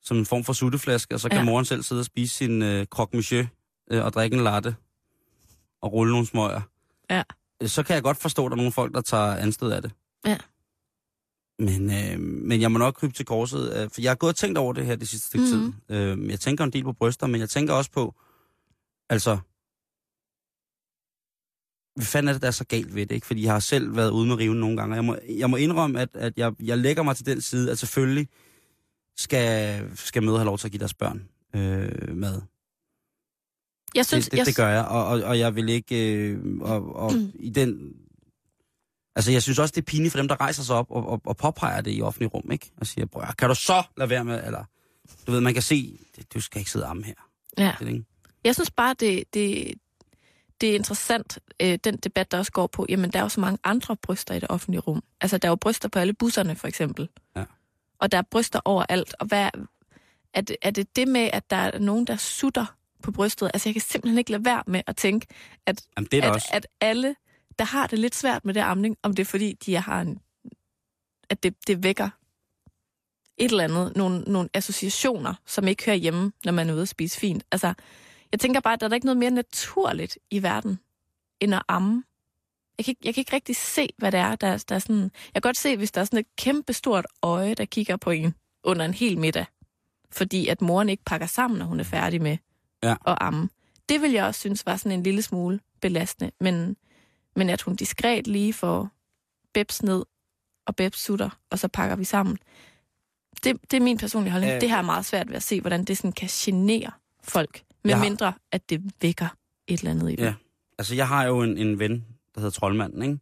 Speaker 5: som en form for sutteflaske, og så kan
Speaker 4: ja.
Speaker 5: moren selv sidde og spise sin øh, croque monsieur øh, og drikke en latte og rulle nogle smøger.
Speaker 4: Ja.
Speaker 5: Så kan jeg godt forstå, at der er nogle folk, der tager anstød af det.
Speaker 4: Ja.
Speaker 5: Men, øh, men jeg må nok krybe til korset, øh, for jeg har gået og tænkt over det her det sidste stykke
Speaker 4: Mhm.
Speaker 5: tid. Øh, jeg tænker en del på bryster, men jeg tænker også på, altså, hvad fanden er det, der er så galt ved det, ikke? Fordi jeg har selv været ude med riven nogle gange, jeg må, jeg må indrømme, at, at jeg, jeg lægger mig til den side, at selvfølgelig skal, skal mødre have lov til at give deres børn øh, mad.
Speaker 4: Jeg synes,
Speaker 5: det, det,
Speaker 4: jeg,
Speaker 5: det gør jeg, og, og, og jeg vil ikke... Øh, og, og
Speaker 4: Mm.
Speaker 5: i den... Altså, jeg synes også, det er pinligt for dem, der rejser sig op og, og, og påpeger det i offentlig rum, ikke? Og siger, bror, kan du så lade være med, eller... Du ved, man kan se, du skal ikke sidde arme her.
Speaker 4: ja.
Speaker 5: Det, ikke?
Speaker 4: jeg synes bare, det, det, det er interessant, øh, den debat, der også går på, jamen der er jo så mange andre bryster i det offentlige rum. Altså, der er jo bryster på alle busserne, for eksempel.
Speaker 5: Ja.
Speaker 4: Og der er bryster overalt. Og hvad, er, det, er det det med, at der er nogen, der sutter på brystet? Altså, jeg kan simpelthen ikke lade være med at tænke, at
Speaker 5: Jamen, det er
Speaker 4: at,
Speaker 5: også.
Speaker 4: at alle, der har det lidt svært med det amning, om det er fordi, de har en, at det, det vækker et eller andet, nogle, nogle associationer, som ikke hører hjemme, når man er ude at spise fint. Altså, jeg tænker bare, at der er ikke noget mere naturligt i verden, end at amme. Jeg kan, ikke, jeg kan ikke rigtig se, hvad det er, der, der er sådan... Jeg kan godt se, hvis der er sådan et kæmpe stort øje, der kigger på en under en hel middag, fordi at moren ikke pakker sammen, når hun er færdig med
Speaker 5: Ja.
Speaker 4: at amme. Det vil jeg også synes var sådan en lille smule belastende, men, men at hun diskret lige får Bebs ned og Bebs sutter, og så pakker vi sammen. Det, det er min personlige holdning.
Speaker 5: Øh.
Speaker 4: det har jeg meget svært ved at se, hvordan det sådan kan genere folk, med
Speaker 5: har-
Speaker 4: mindre at det vækker et eller andet i dem.
Speaker 5: Ja. Altså, jeg har jo en, en ven, der hedder Troldmanden, ikke?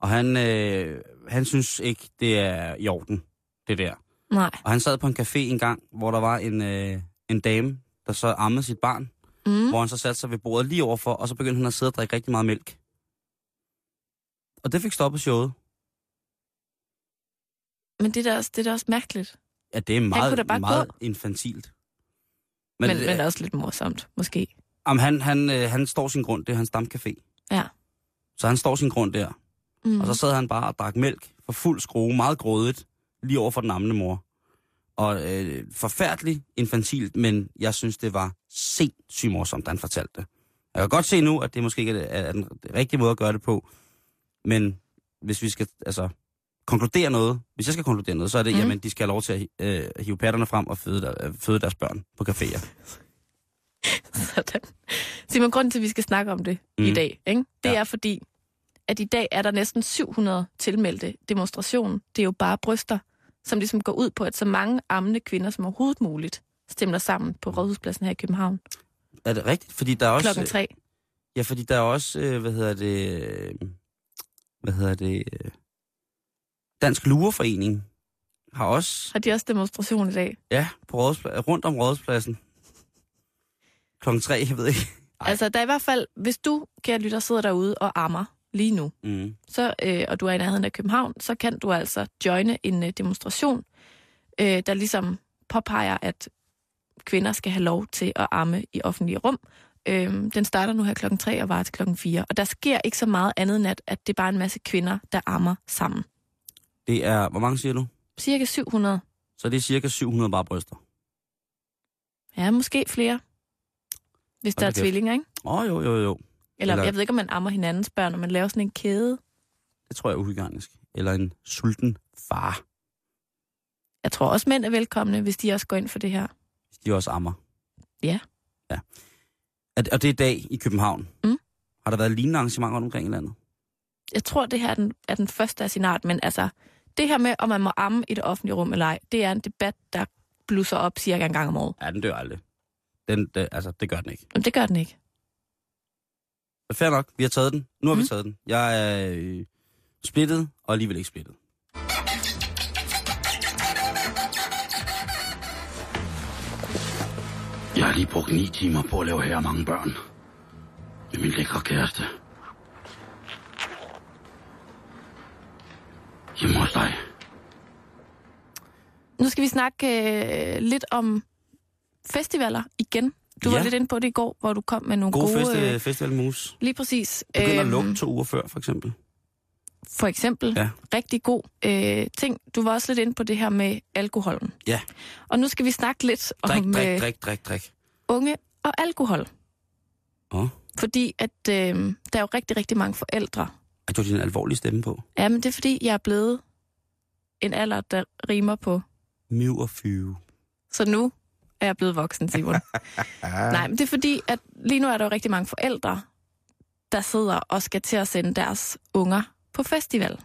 Speaker 5: Og han, øh, han synes ikke, det er i orden, det der.
Speaker 4: Nej.
Speaker 5: Og han sad på en café en gang, hvor der var en, øh, en dame, der så ammede sit barn,
Speaker 4: Mm.
Speaker 5: hvor han så satte sig ved bordet lige overfor, og så begyndte han at sidde og drikke rigtig meget mælk. Og det fik stoppet showet.
Speaker 4: Men det er, da også, det er da også mærkeligt.
Speaker 5: Ja, det er meget,
Speaker 4: bare
Speaker 5: meget
Speaker 4: gå.
Speaker 5: infantilt.
Speaker 4: Men,
Speaker 5: Men,
Speaker 4: men, men også lidt morsomt, måske.
Speaker 5: Jamen, han, han, øh, han står sin grund, det er hans stamcafé.
Speaker 4: Ja.
Speaker 5: Så han står sin grund der.
Speaker 4: Mm.
Speaker 5: Og så sad han bare og drak mælk for fuld skrue, meget grådigt, lige over for den ammende mor. Og øh, forfærdeligt infantilt, men jeg synes, det var sindssygt morsomt, da han fortalte det. Jeg kan godt se nu, at det måske ikke er, er den rigtige måde at gøre det på, men hvis vi skal altså, konkludere noget, hvis jeg skal konkludere noget, så er det, Mm. jamen, de skal have lov til at øh, hive patterne frem og føde, der, øh, føde deres børn på caféer.
Speaker 4: Sådan. Simon, grunden til, at vi skal snakke om det mm. i
Speaker 5: Mm.
Speaker 4: dag, ikke? det
Speaker 5: Ja.
Speaker 4: er fordi, at i dag er der næsten 700 tilmeldte demonstrationer. Det er jo bare bryster, som ligesom går ud på, at så mange ammende kvinder som overhovedet muligt stemmer sammen på Rådhuspladsen her i København
Speaker 5: Er det rigtigt? Fordi der er også...
Speaker 4: klokken tre.
Speaker 5: Ja, fordi der er også, øh, hvad hedder det, øh, hvad hedder det, øh, Dansk Lureforening har også,
Speaker 4: Har de også demonstration i dag?
Speaker 5: ja, på rådspla- rundt om rådspladsen. Klokken tre, jeg ved ikke. Ej.
Speaker 4: Altså, der er i hvert fald, hvis du, kære lytter, sidder derude og ammer lige nu,
Speaker 5: Mm.
Speaker 4: så, øh, og du er i nærheden af København, så kan du altså joine en øh, demonstration, øh, der ligesom påpeger, at kvinder skal have lov til at amme i offentlige rum. Øh, den starter nu her klokken 3 og varer til klokken 4. Og der sker ikke så meget andet end, at, at det er bare en masse kvinder, der ammer sammen.
Speaker 5: Det er, hvor mange siger du?
Speaker 4: Cirka 700.
Speaker 5: Så det er cirka 700 bare bryster.
Speaker 4: Ja, måske flere. Hvis der er tvillinger, ikke?
Speaker 5: Åh, oh, jo, jo, jo.
Speaker 4: Eller,
Speaker 5: Eller-
Speaker 4: jeg ved ikke, om man ammer hinandens børn, og man laver sådan en kæde.
Speaker 5: Det tror jeg er uhygienisk. Eller en sulten far,
Speaker 4: Jeg tror også, mænd er velkomne, hvis de også går ind for det her.
Speaker 5: hvis de også ammer.
Speaker 4: Ja.
Speaker 5: Ja. Og- det er i dag i København.
Speaker 4: Mm.
Speaker 5: Har der været lignende arrangementer rundt omkring i landet?
Speaker 4: jeg tror, det her er den, er den første af sin art, men altså, det her med, om man må amme i det offentlige rum eller ej, det er en debat, der blusser op cirka en gang om året.
Speaker 5: Ja, den dør aldrig. Den, det, altså, det gør den ikke.
Speaker 4: Men det gør den ikke.
Speaker 5: Fair nok, vi har taget den. Nu har mm. vi
Speaker 4: Mm.
Speaker 5: taget den. Jeg er øh, splittet, og alligevel ikke splittet.
Speaker 6: Jeg har lige brugt ni timer på at lave her mange børn. Med min lækre kæreste. Hjemme hos dig.
Speaker 4: Nu skal vi snakke øh, lidt om festivaler igen. Du ja. Var lidt inde på det i går, hvor du kom med nogle
Speaker 5: God
Speaker 4: gode...
Speaker 5: fest,
Speaker 4: øh,
Speaker 5: festivalmus.
Speaker 4: lige præcis.
Speaker 5: Begynder at
Speaker 4: øhm,
Speaker 5: lukke to uger før, for eksempel.
Speaker 4: for eksempel.
Speaker 5: Ja.
Speaker 4: Rigtig god øh, ting. Du var også lidt inde på det her med alkoholen.
Speaker 5: Ja.
Speaker 4: Og nu skal vi snakke lidt
Speaker 5: Drik,
Speaker 4: om
Speaker 5: drik,
Speaker 4: øh,
Speaker 5: drik, drik, drik.
Speaker 4: unge og alkohol.
Speaker 5: Åh,
Speaker 4: Fordi at øh, der er jo rigtig, rigtig mange forældre.
Speaker 5: er du din alvorlige stemme på?
Speaker 4: Ja, men det er fordi, jeg er blevet en alder, der rimer på.
Speaker 5: Miv og fyve.
Speaker 4: Så nu er jeg blevet voksen, Simon. Nej, men det er fordi, at lige nu er der jo rigtig mange forældre, der sidder og skal til at sende deres unger på festival.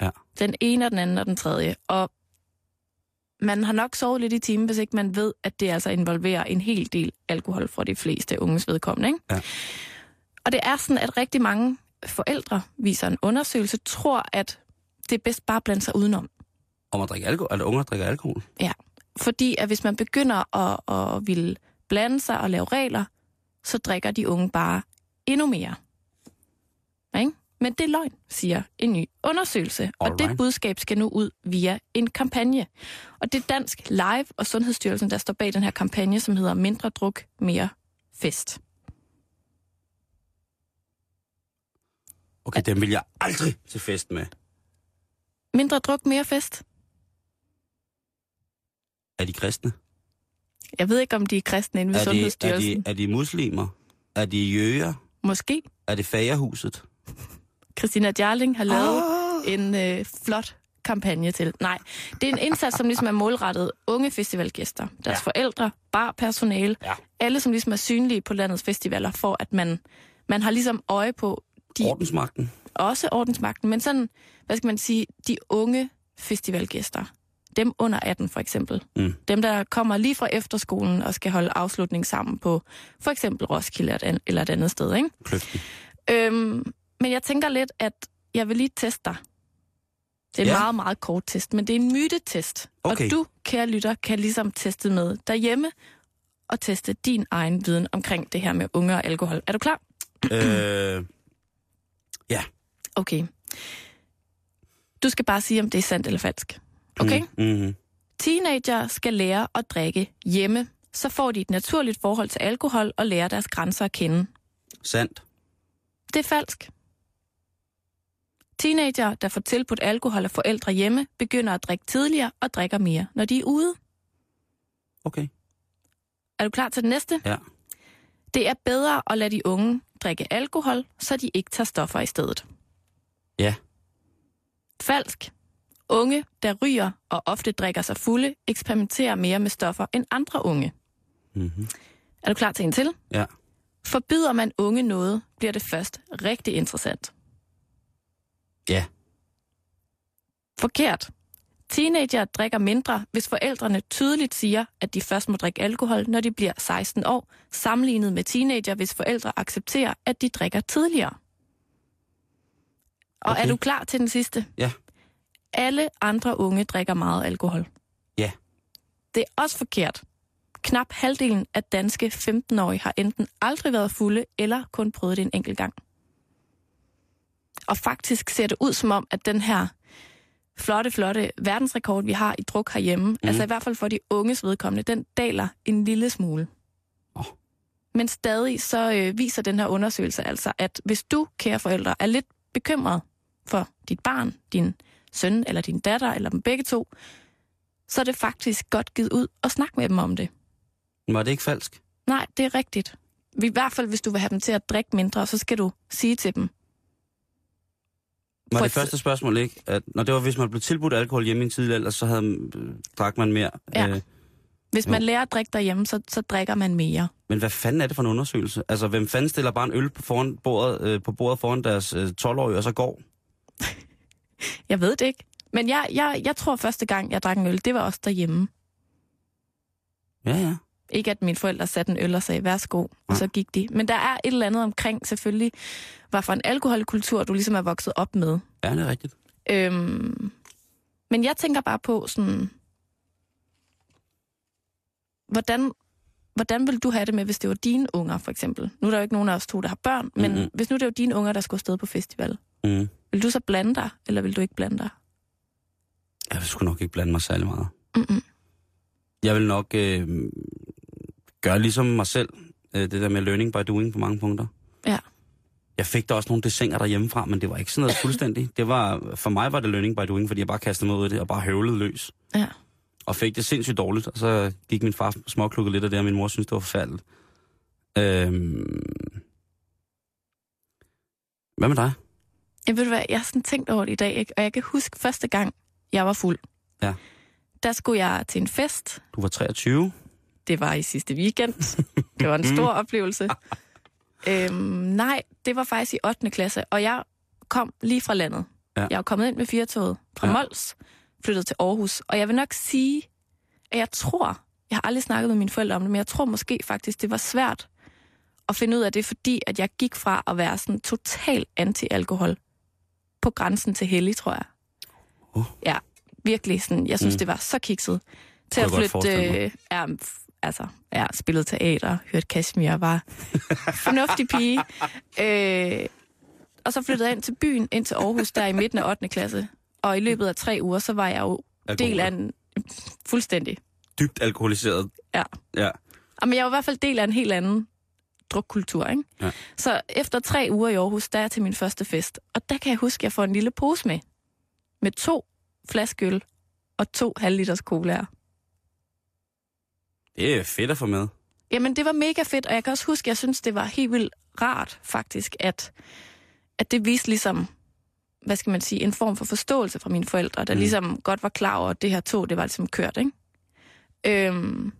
Speaker 5: Ja.
Speaker 4: Den ene og den anden og den tredje. Og man har nok sovet lidt i timen, hvis ikke man ved, at det altså involverer en hel del alkohol for de fleste unges vedkommende. Ikke?
Speaker 5: Ja.
Speaker 4: Og det er sådan, at rigtig mange forældre, viser en undersøgelse, tror, at det er bedst bare at blande sig udenom.
Speaker 5: Om at drikke alkohol? Eller unger drikker alkohol?
Speaker 4: Ja, fordi at hvis man begynder at, at ville blande sig og lave regler, så drikker de unge bare endnu mere. Ikke? Men det er løgn, siger en ny undersøgelse. Og det
Speaker 5: Alright.
Speaker 4: budskab skal nu ud via en kampagne. Og det er Dansk Live og Sundhedsstyrelsen, der står bag den her kampagne, som hedder Mindre druk, mere fest.
Speaker 5: Okay, dem vil jeg aldrig til fest med.
Speaker 4: Mindre druk, mere fest?
Speaker 5: Er de kristne?
Speaker 4: Jeg ved ikke, om de er kristne inde ved
Speaker 5: Er de, er,
Speaker 4: Sundhedsstyrelsen.
Speaker 5: de, er de muslimer? Er de jøger?
Speaker 4: Måske.
Speaker 5: Er det fagerhuset?
Speaker 4: Christina Jarling har lavet
Speaker 5: Ah.
Speaker 4: en øh, flot kampagne til. Nej, det er en indsats, som ligesom er målrettet unge festivalgæster, deres
Speaker 5: ja.
Speaker 4: forældre, barpersonale,
Speaker 5: Ja.
Speaker 4: alle som ligesom er synlige på landets festivaler, for at man, man har ligesom øje på de,
Speaker 5: Ordensmagten?
Speaker 4: også ordensmagten, men sådan, hvad skal man sige, de unge festivalgæster. Dem under 18 for eksempel.
Speaker 5: Mm.
Speaker 4: Dem, der kommer lige fra efterskolen og skal holde afslutning sammen på for eksempel Roskilde eller et andet sted. Ikke?
Speaker 5: Kløften.
Speaker 4: Øhm, men jeg tænker lidt, at jeg vil lige teste dig. Det er en
Speaker 5: Ja.
Speaker 4: ja. meget, meget kort test, men det er en mytetest.
Speaker 5: Okay.
Speaker 4: Og du, kære lytter, kan ligesom teste med derhjemme og teste din egen viden omkring det her med unge og alkohol. Er du klar?
Speaker 5: øh,
Speaker 4: Okay. Du skal bare sige, om det er sandt eller falsk. Okay?
Speaker 5: Mm, mm,
Speaker 4: Teenager skal lære at drikke hjemme. Så får de et naturligt forhold til alkohol og lærer deres grænser at kende.
Speaker 5: sandt.
Speaker 4: Det er falsk. Teenager, der får tilbudt alkohol af forældre hjemme, begynder at drikke tidligere og drikker mere, når de er ude.
Speaker 5: Okay.
Speaker 4: Er du klar til det næste?
Speaker 5: Ja.
Speaker 4: Det er bedre at lade de unge drikke alkohol, så de ikke tager stoffer i stedet.
Speaker 5: Ja.
Speaker 4: Falsk. Unge, der ryger og ofte drikker sig fulde, eksperimenterer mere med stoffer end andre unge.
Speaker 5: Mm-hmm.
Speaker 4: Er du klar til en til?
Speaker 5: Ja.
Speaker 4: Forbyder man unge noget, bliver det først rigtig interessant.
Speaker 5: Ja.
Speaker 4: Forkert. Teenager drikker mindre, hvis forældrene tydeligt siger, at de først må drikke alkohol, når de bliver 16 år, sammenlignet med teenager, hvis forældre accepterer, at de drikker tidligere. Og
Speaker 5: Okay.
Speaker 4: er du klar til den sidste?
Speaker 5: Ja.
Speaker 4: Alle andre unge drikker meget alkohol.
Speaker 5: Ja.
Speaker 4: Det er også forkert. Knap halvdelen af danske 15-årige har enten aldrig været fulde, eller kun prøvet det en enkelt gang. Og faktisk ser det ud som om, at den her flotte, flotte verdensrekord, vi har i druk herhjemme, mm. altså i hvert fald for de unges vedkommende, den daler en lille smule.
Speaker 5: Åh.
Speaker 4: Men stadig så øh, viser den her undersøgelse altså, at hvis du, kære forældre, er lidt bekymret for dit barn, din søn eller din datter, eller dem begge to, så er det faktisk godt givet ud og snakke med dem om det.
Speaker 5: Var det ikke falsk?
Speaker 4: Nej, det er rigtigt. I hvert fald, hvis du vil have dem til at drikke mindre, så skal du sige til dem.
Speaker 5: Var det
Speaker 4: et-
Speaker 5: første spørgsmål ikke, at når det var, hvis man blev tilbudt alkohol hjemme i en tidlig alder, så havde, øh, drak man mere?
Speaker 4: Ja.
Speaker 5: Øh,
Speaker 4: Hvis
Speaker 5: Jo.
Speaker 4: man lærer at drikke derhjemme, så, så drikker man mere.
Speaker 5: men hvad fanden er det for en undersøgelse? Altså, hvem fanden stiller bare en øl på, foran bordet, øh, på bordet foran deres øh, 12-årige, og så går?
Speaker 4: Jeg ved det ikke. Men jeg, jeg, jeg tror første gang, jeg drak en øl, det var også derhjemme.
Speaker 5: Ja, ja.
Speaker 4: Ikke at mine forældre satte en øl og sagde, værsgo, og
Speaker 5: Nej.
Speaker 4: så gik de. Men der er et eller andet omkring selvfølgelig, hvad for en alkoholkultur, du ligesom er vokset op med.
Speaker 5: Ja, det er rigtigt.
Speaker 4: Øhm, men jeg tænker bare på sådan, hvordan, hvordan vil du have det med, hvis det var dine unger, for eksempel? Nu er der jo ikke nogen af os to, der har børn, men
Speaker 5: Mhm.
Speaker 4: hvis nu det var dine unger, der skulle afsted på festival,
Speaker 5: Mm.
Speaker 4: Vil du så blande dig, eller vil du ikke blande dig?
Speaker 5: Jeg vil sgu nok ikke blande mig særlig meget.
Speaker 4: Mm-mm.
Speaker 5: Jeg vil nok øh, gøre ligesom mig selv, øh, det der med learning by doing på mange punkter.
Speaker 4: Ja.
Speaker 5: Jeg fik da også nogle desinger derhjemmefra, men det var ikke sådan noget fuldstændig. Det var, for mig var det learning by doing, fordi jeg bare kastede mig ud i det og bare høvlede løs.
Speaker 4: Ja.
Speaker 5: Og fik det sindssygt dårligt, og så gik min far småklukket lidt af det, og min mor synes det var forfærdeligt. Øhm... Hvad med dig?
Speaker 4: Jeg ved du hvad, jeg har sådan tænkt over det i dag, ikke? og jeg kan huske første gang, jeg var fuld.
Speaker 5: Ja.
Speaker 4: Der skulle jeg til en fest.
Speaker 5: Du var 23.
Speaker 4: Det var i sidste weekend. Det var en stor oplevelse. Øhm, nej, det var faktisk i 8. klasse, og jeg kom lige fra landet.
Speaker 5: Ja.
Speaker 4: Jeg var kommet ind med firetoget fra
Speaker 5: Ja.
Speaker 4: ja. Mols, flyttet til Aarhus, og jeg vil nok sige, at jeg tror, jeg har aldrig snakket med mine forældre om det, men jeg tror måske faktisk, det var svært at finde ud af det, fordi at jeg gik fra at være sådan total anti-alkohol på grænsen til hellig, tror jeg.
Speaker 5: Uh.
Speaker 4: Ja, virkelig sådan, jeg synes,
Speaker 5: Mm.
Speaker 4: det var så kikset. Til at flytte, øh, ja, altså, ja, spillet teater, hørt Kashmir, var fornuftig pige. Øh, og så flyttede jeg ind til byen, ind til Aarhus, der i midten af 8. klasse. Og i løbet af tre uger, så var jeg jo del af en fuldstændig.
Speaker 5: Dybt alkoholiseret.
Speaker 4: Ja.
Speaker 5: Ja.
Speaker 4: Men jeg var i hvert fald del af en helt anden drukkultur, ikke?
Speaker 5: Ja.
Speaker 4: Så efter tre uger i Aarhus, der er jeg til min første fest. Og der kan jeg huske, at jeg får en lille pose med. Med to flaske øl og to halvliters colaer.
Speaker 5: Det er fedt at få med.
Speaker 4: Jamen, det var mega fedt, og jeg kan også huske, at jeg synes, det var helt vildt rart, faktisk, at, at det viste ligesom, hvad skal man sige, en form for forståelse fra mine forældre, der
Speaker 5: mm.
Speaker 4: ligesom godt var klar over, at det her tog, det var ligesom kørt, ikke? Øhm,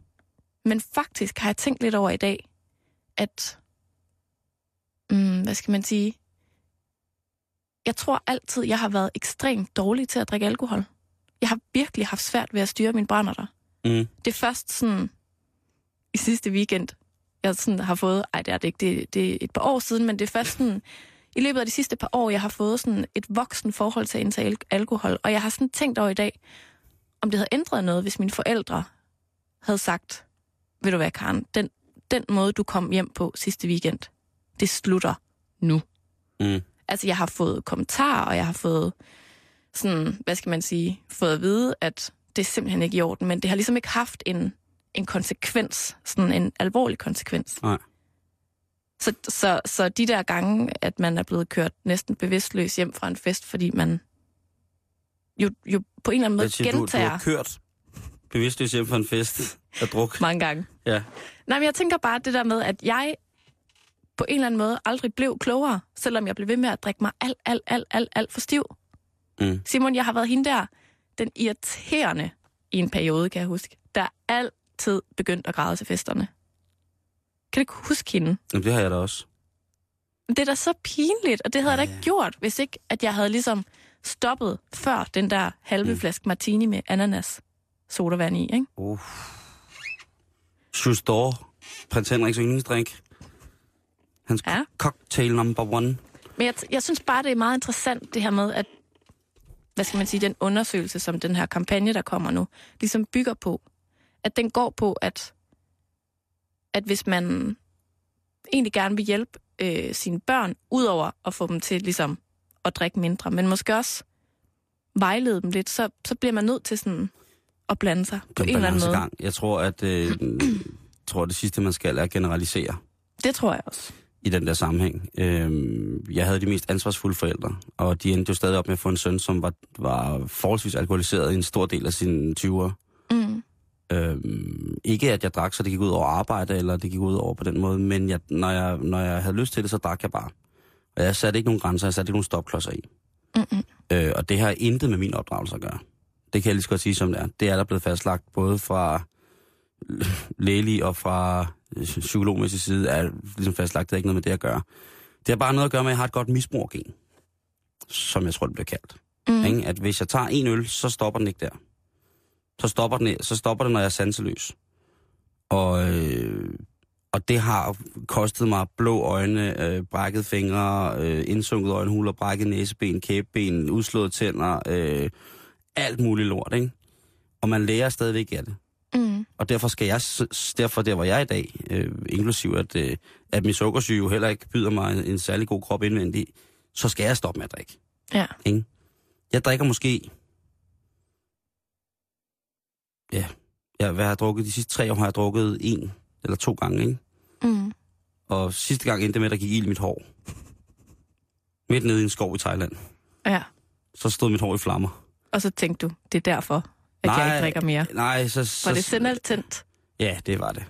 Speaker 4: men faktisk har jeg tænkt lidt over i dag, at, mm, hvad skal man sige, jeg tror altid, jeg har været ekstremt dårlig til at drikke alkohol. Jeg har virkelig haft svært ved at styre mine brænder der.
Speaker 5: Mm.
Speaker 4: Det er først sådan i sidste weekend, jeg sådan har fået, ej det er det ikke, det, det er et par år siden, men det er først sådan, i løbet af de sidste par år, jeg har fået sådan et voksen forhold til at indtage al- alkohol, og jeg har sådan tænkt over i dag, om det havde ændret noget, hvis mine forældre havde sagt, ved du hvad, Karen, den, den måde, du kom hjem på sidste weekend, det slutter nu.
Speaker 5: Mm.
Speaker 4: Altså, jeg har fået kommentarer, og jeg har fået sådan, hvad skal man sige, fået at vide, at det er simpelthen ikke i orden, men det har ligesom ikke haft en, en konsekvens, sådan en alvorlig konsekvens.
Speaker 5: Nej.
Speaker 4: Så, så, så de der gange, at man er blevet kørt næsten bevidstløs hjem fra en fest, fordi man jo, jo på en eller anden måde
Speaker 5: siger, du, du
Speaker 4: gentager
Speaker 5: har kørt bevidstløs hjem fra en fest af druk.
Speaker 4: mange gange.
Speaker 5: Ja.
Speaker 4: Nej, men jeg tænker bare det der med, at jeg på en eller anden måde aldrig blev klogere, selvom jeg blev ved med at drikke mig alt, alt, alt, alt, alt for stiv.
Speaker 5: Mm.
Speaker 4: Simon, jeg har været hende der, den irriterende i en periode, kan jeg huske, der altid begyndt at græde til festerne. Kan du ikke huske hende?
Speaker 5: Jamen, det har jeg da også.
Speaker 4: Det er da så pinligt, og det havde jeg da ikke gjort, hvis ikke, at jeg havde ligesom stoppet før den der halve
Speaker 5: Mm.
Speaker 4: flaske martini med ananas sodavand i, ikke?
Speaker 5: Uh. Justor, prins Henriks yndlingsdrink. Hans
Speaker 4: ja.
Speaker 5: cocktail number one.
Speaker 4: Men jeg, jeg synes bare, det er meget interessant, det her med, at hvad skal man sige, den undersøgelse, som den her kampagne, der kommer nu, ligesom bygger på, at den går på, at, at hvis man egentlig gerne vil hjælpe øh, sine børn, udover at få dem til ligesom at drikke mindre, men måske også vejlede dem lidt, så, så bliver man nødt til sådan at blande sig på en eller anden måde.
Speaker 5: balancegang. Jeg tror, at øh, tror, det sidste, man skal, er at generalisere
Speaker 4: Det tror jeg også.
Speaker 5: i den der sammenhæng. Øh, jeg havde de mest ansvarsfulde forældre, og de endte jo stadig op med at få en søn, som var, var forholdsvis alkoholiseret i en stor del af sine 20'ere.
Speaker 4: Mm.
Speaker 5: Øhm, ikke at jeg drak, så det gik ud over arbejde, eller det gik ud over på den måde, men jeg, når, jeg, når jeg havde lyst til det, så drak jeg bare. Og jeg satte ikke nogen grænser, jeg satte ikke nogen stopklodser i.
Speaker 4: Mm-mm.
Speaker 5: Øh, og det har intet med min opdragelse at gøre. Det kan jeg lige så godt sige, som det er. Det er der blevet fastlagt både fra lægelig og fra øh, psykologmæssig side, er ligesom fastlagt, det har ikke noget med det at gøre. Det har bare noget at gøre med, at jeg har et godt misbrugergen, som jeg tror, det bliver kaldt.
Speaker 4: Mm.
Speaker 5: Ikke? At hvis jeg tager en øl, så stopper den ikke der. Så stopper den, så stopper den når jeg er sanseløs. Og, øh, og det har kostet mig blå øjne, øh, brækket fingre, øh, indsunket øjenhuler, brækket næseben, kæbeben, udslået tænder, øh, alt muligt lort, ikke? Og man lærer stadigvæk af det.
Speaker 4: Mm.
Speaker 5: Og derfor skal jeg, derfor der hvor jeg er i dag, øh, inklusiv at, øh, at min sukkersyge jo heller ikke byder mig en, en særlig god krop indvendig, så skal jeg stoppe med at drikke.
Speaker 4: Ja.
Speaker 5: Ikke? Jeg drikker måske... Ja, jeg, hvad har jeg drukket? De sidste tre år har jeg drukket en eller to gange, ikke?
Speaker 4: Mm.
Speaker 5: Og sidste gang endte det med, at der gik ild i mit hår. Midt nede i en skov i Thailand.
Speaker 4: Ja.
Speaker 5: Så stod mit hår i flammer.
Speaker 4: Og så tænkte du, det er derfor, at jeg ikke drikker mere.
Speaker 5: Nej, så... så
Speaker 4: Var det sindalt tændt?
Speaker 5: Ja, det var det.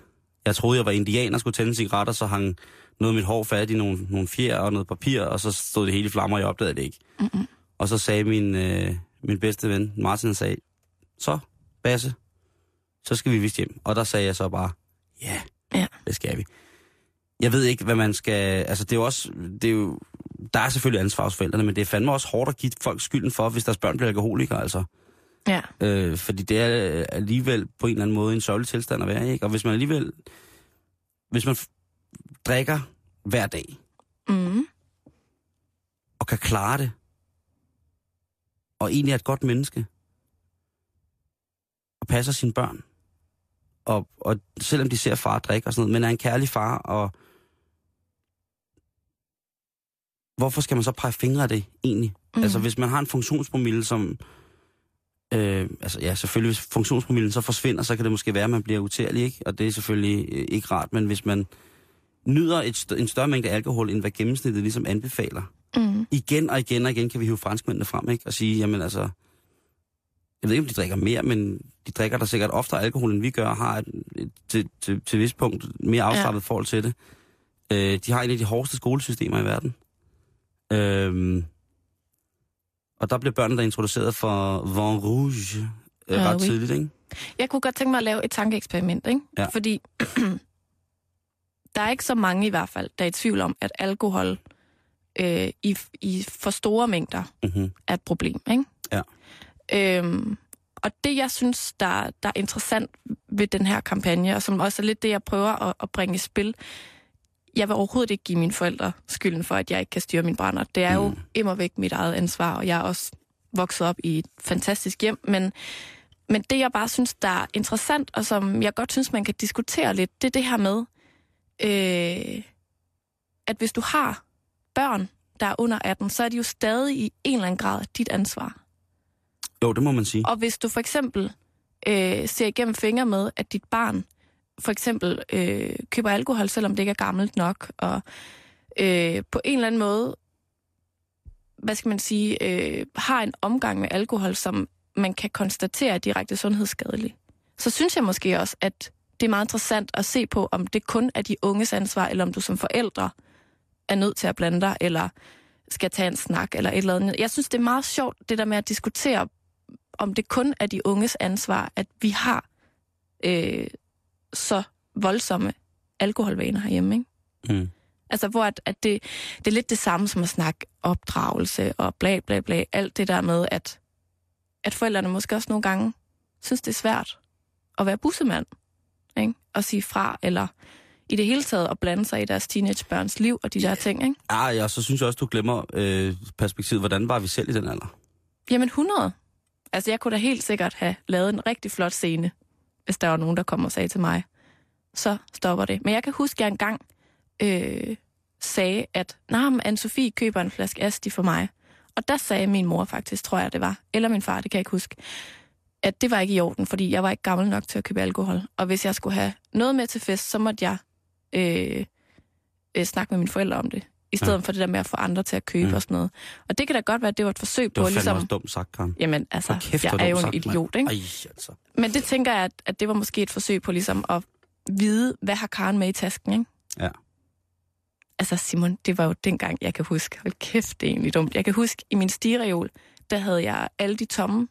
Speaker 5: Jeg troede, jeg var indianer, skulle tænde cigaretter, så hang noget af mit hår fat i nogle, nogle fjer og noget papir, og så stod det hele i flammer, og jeg opdagede det ikke.
Speaker 4: Mm-mm.
Speaker 5: Og så sagde min, øh, min bedste ven, Martin, sagde, så, Basse, så skal vi vist hjem. Og der sagde jeg så bare, ja,
Speaker 4: Ja.
Speaker 5: det skal vi. Jeg ved ikke, hvad man skal... Altså, det er jo også... Det er jo, der er selvfølgelig ansvar hos forældrene, men det er fandme også hårdt at give folk skylden for, hvis deres børn bliver alkoholikere, altså.
Speaker 4: Ja.
Speaker 5: Øh, fordi det er alligevel på en eller anden måde en sørgelig tilstand at være ikke? Og hvis man alligevel... Hvis man drikker hver dag,
Speaker 4: Mm.
Speaker 5: og kan klare det, og egentlig er et godt menneske, og passer sine børn, og, og selvom de ser far drikke og sådan noget, men er en kærlig far, og hvorfor skal man så pege fingre af det egentlig? Mm. Altså hvis man har en funktionspromille, som... Øh, altså ja, selvfølgelig hvis funktionspromillen så forsvinder, så kan det måske være, at man bliver utærlig, ikke? Og det er selvfølgelig øh, ikke rart, men hvis man nyder et st- en større mængde alkohol, end hvad gennemsnittet ligesom anbefaler,
Speaker 4: Mm.
Speaker 5: igen og igen og igen kan vi hive franskmændene frem, ikke? Og sige, jamen altså, jeg ved ikke, om de drikker mere, men de drikker der sikkert oftere alkohol, end vi gør, og har et, et, til, til, til vis punkt mere afslappet ja. forhold til det. Øh, de har en af de hårdeste skolesystemer i verden. Øh, og der blev børnene der introduceret for Vin Rouge øh,
Speaker 4: Ah,
Speaker 5: ret
Speaker 4: oui.
Speaker 5: tidligt, ikke?
Speaker 4: Jeg kunne godt tænke mig at lave et tankeeksperiment, ikke?
Speaker 5: Ja.
Speaker 4: Fordi der er ikke så mange i hvert fald, der er i tvivl om, at alkohol øh, i, i for store mængder
Speaker 5: Mm-hmm.
Speaker 4: er et problem, ikke?
Speaker 5: Ja.
Speaker 4: Øhm, og det, jeg synes, der, der er interessant ved den her kampagne, og som også er lidt det, jeg prøver at, at bringe i spil, jeg vil overhovedet ikke give mine forældre skylden for, at jeg ikke kan styre min brænder. Det er jo
Speaker 5: Mm.
Speaker 4: immer væk mit eget ansvar, og jeg er også vokset op i et fantastisk hjem, men, men det, jeg bare synes, der er interessant, og som jeg godt synes, man kan diskutere lidt, det er det her med, øh, at hvis du har børn, der er under 18, så er de jo stadig i en eller anden grad dit ansvar.
Speaker 5: Jo, det må man sige.
Speaker 4: Og hvis du for eksempel øh, ser igennem fingre med, at dit barn for eksempel øh, køber alkohol, selvom det ikke er gammelt nok, og øh, på en eller anden måde, hvad skal man sige, øh, har en omgang med alkohol, som man kan konstatere er direkte sundhedsskadelig, så synes jeg måske også, at det er meget interessant at se på, om det kun er de unges ansvar, eller om du som forældre er nødt til at blande dig, eller skal tage en snak, eller et eller andet. Jeg synes, det er meget sjovt, det der med at diskutere, om det kun er de unges ansvar, at vi har øh, så voldsomme alkoholvaner herhjemme, ikke?
Speaker 5: Mm.
Speaker 4: Altså, hvor at, at det, det er lidt det samme som at snakke opdragelse og bla bla bla. Alt det der med, at, at forældrene måske også nogle gange synes, det er svært at være bussemand. Ikke? Og sige fra, eller i det hele taget at blande sig i deres teenagebørns liv og de der ting. Ikke?
Speaker 5: Ah, ja, så synes jeg også, du glemmer øh, perspektivet. Hvordan var vi selv i den alder?
Speaker 4: Jamen 100. Altså, jeg kunne da helt sikkert have lavet en rigtig flot scene, hvis der var nogen, der kom og sagde til mig, så stopper det. Men jeg kan huske, at jeg engang øh, sagde, at nah, Anne-Sophie køber en flaske Asti for mig. Og der sagde min mor faktisk, tror jeg det var, eller min far, det kan jeg ikke huske, at det var ikke i orden, fordi jeg var ikke gammel nok til at købe alkohol. Og hvis jeg skulle have noget med til fest, så måtte jeg øh, øh, snakke med mine forældre om det. I stedet
Speaker 5: Ja.
Speaker 4: ja. for det der med at få andre til at købe
Speaker 5: Mm.
Speaker 4: og sådan noget. Og det kan da godt være, at det var et forsøg
Speaker 5: Det
Speaker 4: på
Speaker 5: var
Speaker 4: at ligesom...
Speaker 5: også dumt sagt, Karen.
Speaker 4: Jamen, altså,
Speaker 5: For kæft,
Speaker 4: jeg er jo en
Speaker 5: sagt,
Speaker 4: idiot, ikke?
Speaker 5: Ej, altså.
Speaker 4: Men det tænker jeg, at, at det var måske et forsøg på ligesom at vide, hvad har Karen med i tasken, ikke?
Speaker 5: Ja.
Speaker 4: Altså Simon, det var jo dengang, jeg kan huske. Hold kæft, det er egentlig dumt. Jeg kan huske, i min stigereol, der havde jeg alle de tomme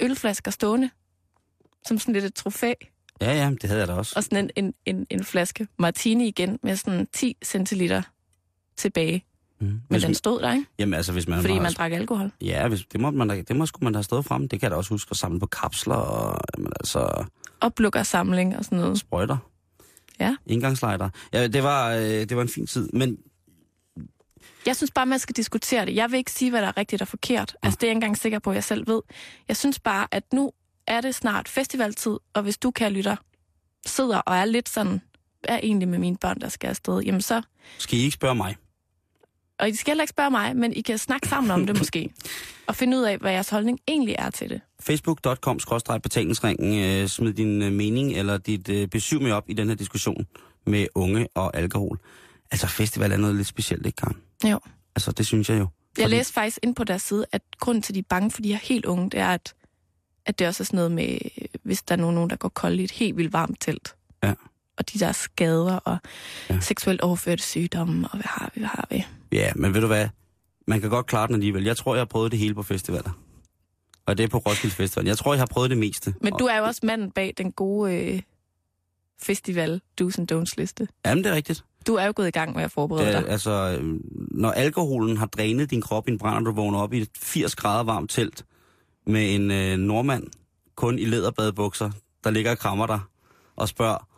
Speaker 4: ølflasker stående, som sådan lidt et trofæ.
Speaker 5: Ja, ja, det havde jeg da også.
Speaker 4: Og sådan en, en, en, en flaske martini igen, med sådan 10 centiliter tilbage.
Speaker 5: Mm.
Speaker 4: Men
Speaker 5: Hvis,
Speaker 4: den stod der, ikke?
Speaker 5: jamen, altså, hvis man
Speaker 4: Fordi man drak alkohol.
Speaker 5: Ja, hvis, det, må man det må skulle man have stået frem. Det kan jeg da også huske at samle på kapsler og jamen, altså,
Speaker 4: Oplukkersamling og sådan noget.
Speaker 5: sprøjter.
Speaker 4: Ja.
Speaker 5: Indgangslejder. Ja, det var, øh, det var en fin tid. Men
Speaker 4: Jeg synes bare, man skal diskutere det. Jeg vil ikke sige, hvad der er rigtigt og forkert. Altså, det er jeg ikke engang sikker på, at jeg selv ved. Jeg synes bare, at nu er det snart festivaltid, og hvis du, kan lytter, sidder og er lidt sådan, er egentlig med mine børn, der skal afsted, jamen så...
Speaker 5: skal I ikke spørge mig?
Speaker 4: Og I skal heller ikke spørge mig, men I kan snakke sammen om det måske, og finde ud af, hvad jeres holdning egentlig er til det.
Speaker 5: facebook.com betalingsringen øh, smid din øh, mening eller dit øh, besøg med op i den her diskussion med unge og alkohol. Altså festival er noget lidt specielt, ikke Karen?
Speaker 4: Jo.
Speaker 5: Altså det synes jeg jo.
Speaker 4: Jeg
Speaker 5: Fordi-
Speaker 4: læste faktisk ind på deres side, at grunden til, at de er bange for de her helt unge, det er, at, at det også er sådan noget med, hvis der er nogen, der går kold i et helt vildt varmt telt.
Speaker 5: Ja.
Speaker 4: Og de der skader og
Speaker 5: Ja.
Speaker 4: seksuelt overførte sygdomme, og hvad har vi, hvad har vi?
Speaker 5: Ja, men ved du hvad? Man kan godt klare den alligevel. Jeg tror, jeg har prøvet det hele på festivaler. Og det er på Roskilde Festival. Jeg tror, jeg har prøvet det meste.
Speaker 4: Men du er jo også manden bag den gode øh, festival do's and don'ts liste.
Speaker 5: Jamen, det er rigtigt.
Speaker 4: Du er jo gået i gang med at forberede
Speaker 5: Det,
Speaker 4: dig.
Speaker 5: altså, øh, når alkoholen har drænet din krop i en brand, og du vågner op i et 80 grader varmt telt med en øh, nordmand, kun i læderbadebukser, der ligger og krammer dig og spørger,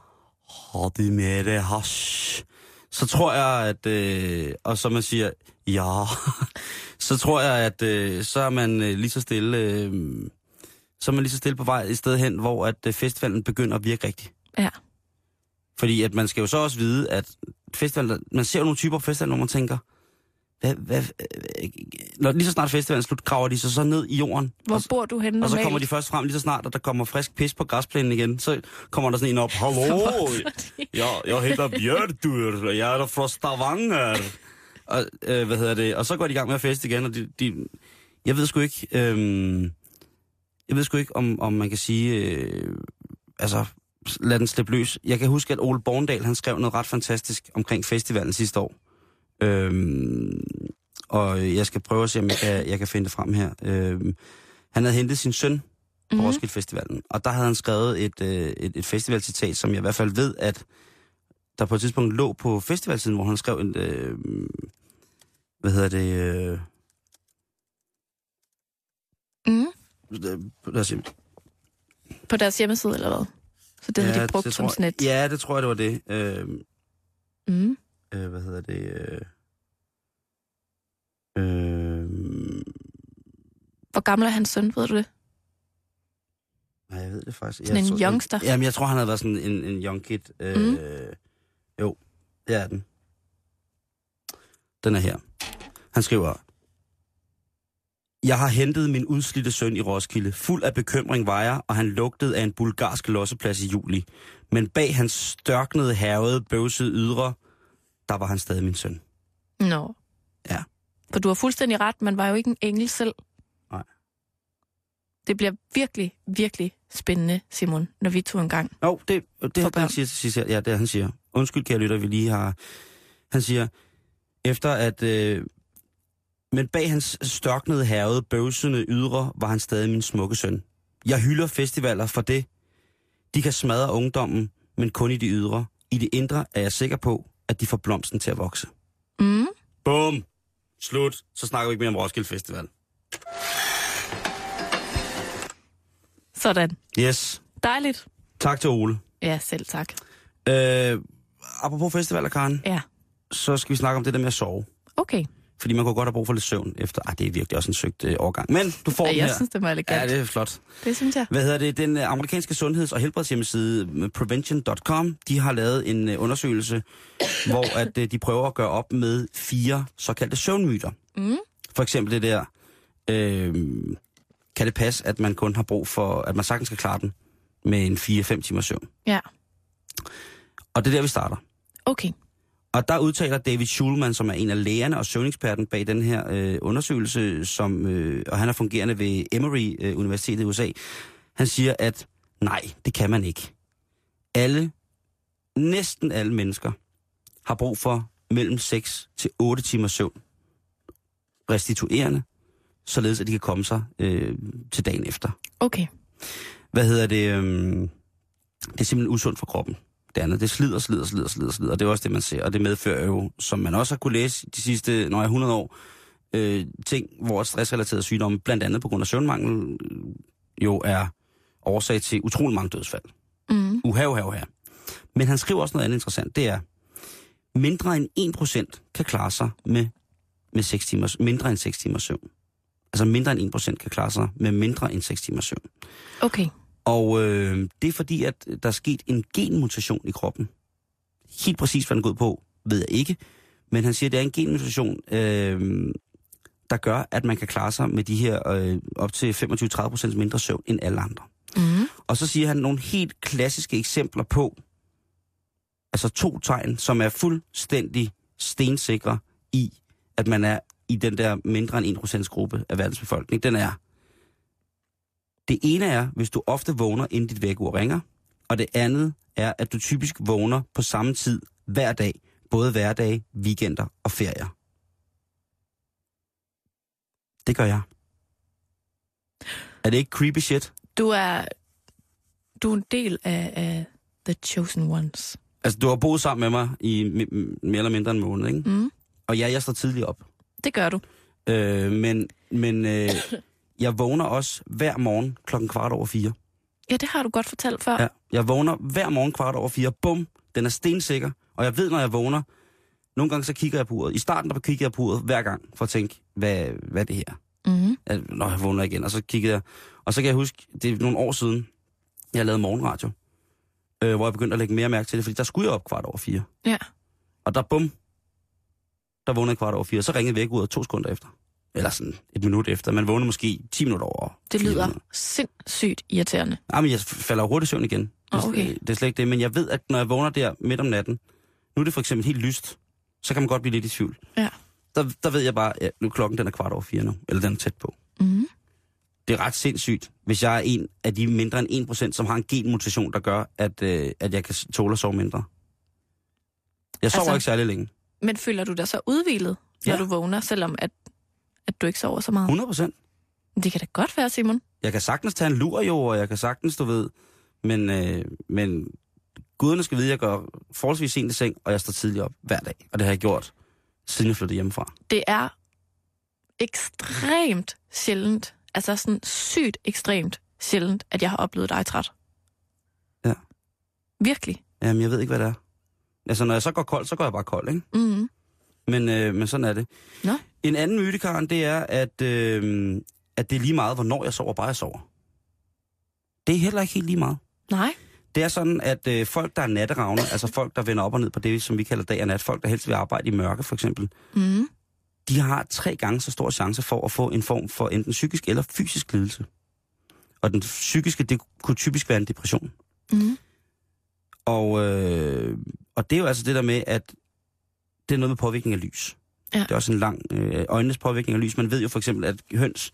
Speaker 5: har du med det hash? Så tror jeg, at, øh, og så man siger, ja, så tror jeg, at øh, så er man øh, lige så stille, øh, så er man lige så stille på vej et sted hen, hvor at øh, festivalen begynder at virke rigtigt.
Speaker 4: Ja.
Speaker 5: Fordi at man skal jo så også vide, at festival, man ser jo nogle typer på festivalen, hvor man tænker, hvad, hvad, øh, når lige så snart festivalen slut, graver de sig så ned i jorden.
Speaker 4: Hvor
Speaker 5: og,
Speaker 4: bor du henne
Speaker 5: og
Speaker 4: normalt?
Speaker 5: så kommer de først frem lige så snart, at der kommer frisk pis på græsplænen igen. Så kommer der sådan en op, hallo, jeg, jeg hedder Bjørdur, og jeg er der fra Stavanger. Og, øh, hvad hedder det? og så går de i gang med at feste igen, og de, de jeg ved sgu ikke, øh, jeg ved sgu ikke, om, om man kan sige, øh, altså, lad den slippe løs. Jeg kan huske, at Ole Borndal, han skrev noget ret fantastisk omkring festivalen sidste år. Øhm, og jeg skal prøve at se, om jeg kan, jeg kan finde det frem her. Øhm, han havde hentet sin søn på
Speaker 4: Mhm.
Speaker 5: mm. Roskilde Festivalen, og der havde han skrevet et, øh, et, et festivalcitat, som jeg i hvert fald ved, at der på et tidspunkt lå på festivalsiden, hvor han skrev en, øh, hvad hedder det, øh,
Speaker 4: Mm.
Speaker 5: lad os se.
Speaker 4: På deres hjemmeside, eller hvad? Så det har de brugt
Speaker 5: det
Speaker 4: som sådan et...
Speaker 5: Ja, det tror jeg, det var det. Øh,
Speaker 4: Mm.
Speaker 5: Øh, hvad hedder det? Øh, øh,
Speaker 4: Hvor gammel er hans søn, ved du det?
Speaker 5: nej, jeg ved det faktisk.
Speaker 4: Sådan
Speaker 5: jeg
Speaker 4: en
Speaker 5: tror-
Speaker 4: youngster?
Speaker 5: Jamen, jeg tror, han havde været sådan en, en young kid. Øh,
Speaker 4: Mm.
Speaker 5: Jo, det er den. Den er her. Han skriver, Jeg har hentet min udslidte søn i Roskilde. Fuld af bekymring var jeg, og han lugtede af en bulgarsk losseplads i juli. Men bag hans størknede, havede, bøvsede ydre, der var han stadig min søn.
Speaker 4: Nå.
Speaker 5: Ja.
Speaker 4: For du har fuldstændig ret, man var jo ikke en engel selv.
Speaker 5: Nej.
Speaker 4: Det bliver virkelig, virkelig spændende, Simon, når vi tog en gang.
Speaker 5: Jo, det, det, det han siger til sidst. Ja, det han siger. Undskyld, kære lytter, vi lige har... Han siger, efter at... Øh, men bag hans størknede, havede, bøvsende ydre, var han stadig min smukke søn. Jeg hylder festivaler for det. De kan smadre ungdommen, men kun i de ydre. I det indre er jeg sikker på, at de får blomsten til at vokse.
Speaker 4: Mm.
Speaker 5: Bum! Slut. Så snakker vi ikke mere om Roskilde Festival.
Speaker 4: Sådan.
Speaker 5: Yes.
Speaker 4: Dejligt.
Speaker 5: Tak til Ole.
Speaker 4: Ja, selv tak.
Speaker 5: Øh, apropos festivaler, Karen,
Speaker 4: Ja.
Speaker 5: så skal vi snakke om det der med at sove.
Speaker 4: Okay.
Speaker 5: Fordi man kunne godt have brug for lidt søvn efter... Ah, det er virkelig også en søgt øh, overgang. Men du får den
Speaker 4: jeg
Speaker 5: her.
Speaker 4: synes, det var elegant.
Speaker 5: Ja, det er flot.
Speaker 4: det synes jeg.
Speaker 5: Hvad hedder det? Den øh, amerikanske sundheds- og helbredshjemmeside øh, prevention.com, de har lavet en øh, undersøgelse, hvor at øh, de prøver at gøre op med fire såkaldte søvnmyter.
Speaker 4: Mm.
Speaker 5: For eksempel det der, øh, kan det passe, at man kun har brug for, at man sagtens skal klare den med en 4-5 timers søvn.
Speaker 4: Ja.
Speaker 5: Og det er der, vi starter.
Speaker 4: Okay.
Speaker 5: Og der udtaler David Schulman, som er en af lægerne og søvneksperten bag den her øh, undersøgelse, som, øh, og han er fungerende ved Emory øh, Universitetet i USA. Han siger, at nej, det kan man ikke. Alle, næsten alle mennesker, har brug for mellem 6 til 8 timer søvn. Restituerende, således at de kan komme sig øh, til dagen efter.
Speaker 4: Okay.
Speaker 5: Hvad hedder det? Øhm, det er simpelthen usundt for kroppen. Det andet, det slider, slider, slider, slider, slider. Og det er også det, man ser. Og det medfører jo, som man også har kunne læse de sidste når jeg 100 år, øh, ting, hvor stressrelaterede sygdomme, blandt andet på grund af søvnmangel, jo er årsag til utrolig mange dødsfald.
Speaker 4: Mm.
Speaker 5: Uha, uha, uha. Men han skriver også noget andet interessant. Det er, mindre end 1% kan klare sig med, med 6 timers, mindre end 6 timers søvn. Altså mindre end 1% kan klare sig med mindre end 6 timers søvn.
Speaker 4: Okay.
Speaker 5: Og øh, det er fordi, at der er sket en genmutation i kroppen. Helt præcis, hvad den går ud på, ved jeg ikke. Men han siger, at det er en genmutation, øh, der gør, at man kan klare sig med de her øh, op til 25-30% mindre søvn end alle andre.
Speaker 4: Mm.
Speaker 5: Og så siger han nogle helt klassiske eksempler på, altså to tegn, som er fuldstændig stensikre i, at man er i den der mindre end 1% gruppe af verdens befolkning, den er, det ene er, hvis du ofte vågner, inden dit vækkeur ringer, og det andet er, at du typisk vågner på samme tid hver dag, både hverdage, weekender og ferier. Det gør jeg. Er det ikke creepy shit?
Speaker 4: Du er, du er en del af, af The Chosen Ones.
Speaker 5: Altså, du har boet sammen med mig i mere eller mindre en måned, ikke?
Speaker 4: Mm.
Speaker 5: Og ja, jeg står tidligt op.
Speaker 4: Det gør du.
Speaker 5: Øh, men men øh, jeg vågner også hver morgen klokken kvart over fire.
Speaker 4: Ja, det har du godt fortalt før.
Speaker 5: Ja, jeg vågner hver morgen kvart over fire. Bum, den er stensikker. Og jeg ved, når jeg vågner, nogle gange så kigger jeg på uret. I starten der kigger jeg på uret hver gang, for at tænke, hvad, hvad er det her?
Speaker 4: Mm.
Speaker 5: Ja, når jeg vågner igen, og så kiggede jeg. Og så kan jeg huske, det er nogle år siden, jeg lavede morgenradio. Øh, hvor jeg begyndte at lægge mere mærke til det, fordi der skulle jeg op kvart over fire.
Speaker 4: Ja.
Speaker 5: Og der bum, der vågnede kvart over fire, så ringede væk ud af to sekunder efter. Eller sådan et minut efter. Man vågnede måske 10 minutter over.
Speaker 4: Det lyder
Speaker 5: minutter.
Speaker 4: sindssygt irriterende.
Speaker 5: Jamen, jeg falder hurtigt i søvn igen. Det, er
Speaker 4: Ah, okay.
Speaker 5: slet- det er slet ikke det, men jeg ved, at når jeg vågner der midt om natten, nu er det for eksempel helt lyst, så kan man godt blive lidt i tvivl.
Speaker 4: Ja.
Speaker 5: Der, der ved jeg bare, at nu er klokken den er kvart over fire nu, eller den er tæt på.
Speaker 4: Mm.
Speaker 5: Det er ret sindssygt, hvis jeg er en af de mindre end 1%, som har en genmutation, der gør, at, øh, at jeg kan tåle at sove mindre. Jeg sover
Speaker 4: Altså-
Speaker 5: ikke særlig længe.
Speaker 4: Men føler du dig så udvilet, når
Speaker 5: Ja.
Speaker 4: du vågner, selvom at, at du ikke sover så meget?
Speaker 5: 100%.
Speaker 4: Det kan da godt være, Simon.
Speaker 5: Jeg kan sagtens tage en lur jo, og jeg kan sagtens, du ved, men, øh, men guderne skal vide, at jeg går forholdsvis sent i seng, og jeg står tidligt op hver dag. Og det har jeg gjort, siden jeg flyttede hjemmefra.
Speaker 4: Det er ekstremt sjældent, altså sådan sygt ekstremt sjældent, at jeg har oplevet dig træt.
Speaker 5: Ja.
Speaker 4: Virkelig.
Speaker 5: Jamen, jeg ved ikke, hvad det er. Altså, når jeg så går kold, så går jeg bare kold, ikke?
Speaker 4: Mm.
Speaker 5: Men, øh, men sådan er det.
Speaker 4: Nå.
Speaker 5: En anden myte, Karen, det er, at, øh, at det er lige meget, hvornår jeg sover, bare jeg sover. Det er heller ikke helt lige meget.
Speaker 4: Nej.
Speaker 5: Det er sådan, at øh, folk, der er natteravne, altså folk, der vender op og ned på det, som vi kalder dag og nat, folk, der helst vil arbejde i mørke, for eksempel,
Speaker 4: Mm.
Speaker 5: de har tre gange så stor chance for at få en form for enten psykisk eller fysisk lidelse. Og den psykiske, det kunne typisk være en depression.
Speaker 4: Mm.
Speaker 5: Og, øh, og det er jo altså det der med, at det er noget med påvirkning af lys.
Speaker 4: Ja.
Speaker 5: Det er også en lang øh, øjnenes påvirkning af lys. Man ved jo for eksempel, at høns,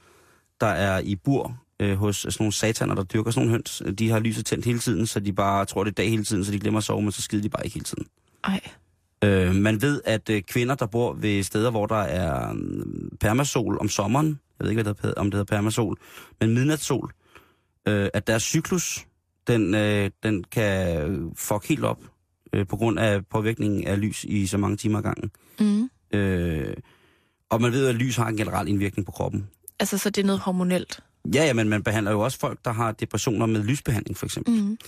Speaker 5: der er i bur øh, hos sådan nogle sataner, der dyrker sådan nogle høns, øh, de har lyset tændt hele tiden, så de bare tror, det er dag hele tiden, så de glemmer at sove, men så skider de bare ikke hele tiden.
Speaker 4: Ej.
Speaker 5: Øh, man ved, at øh, kvinder, der bor ved steder, hvor der er øh, permasol om sommeren, jeg ved ikke, hvad det hedder, om det hedder permasol, men midnatssol, øh, at deres cyklus, den, øh, den kan fuck helt op øh, på grund af påvirkningen af lys i så mange timer ad gangen.
Speaker 4: Mm.
Speaker 5: Øh, og man ved, at lys har en generel indvirkning på kroppen.
Speaker 4: Altså, så det er noget hormonelt.
Speaker 5: Ja, ja, men man behandler jo også folk, der har depressioner med lysbehandling, for eksempel.
Speaker 4: Mm.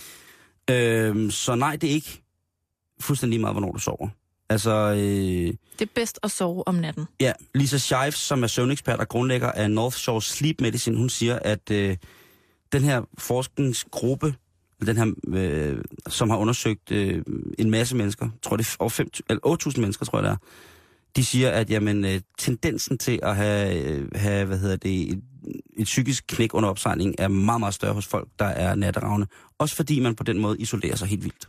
Speaker 5: Øh, så nej, det er ikke fuldstændig meget, hvornår du sover. Altså, øh,
Speaker 4: Det er bedst at sove om natten.
Speaker 5: Ja, Lisa Shives, som er søvnekspert og grundlægger af North Shore Sleep Medicine, hun siger, at øh, den her forskningsgruppe, den her, øh, som har undersøgt øh, en masse mennesker, tror det er over 5, eller 8.000 mennesker, tror jeg det er, de siger, at jamen, øh, tendensen til at have, øh, have hvad hedder det, et, et psykisk knæk under opsejling er meget, meget større hos folk, der er natteravne. Også fordi man på den måde isolerer sig helt vildt.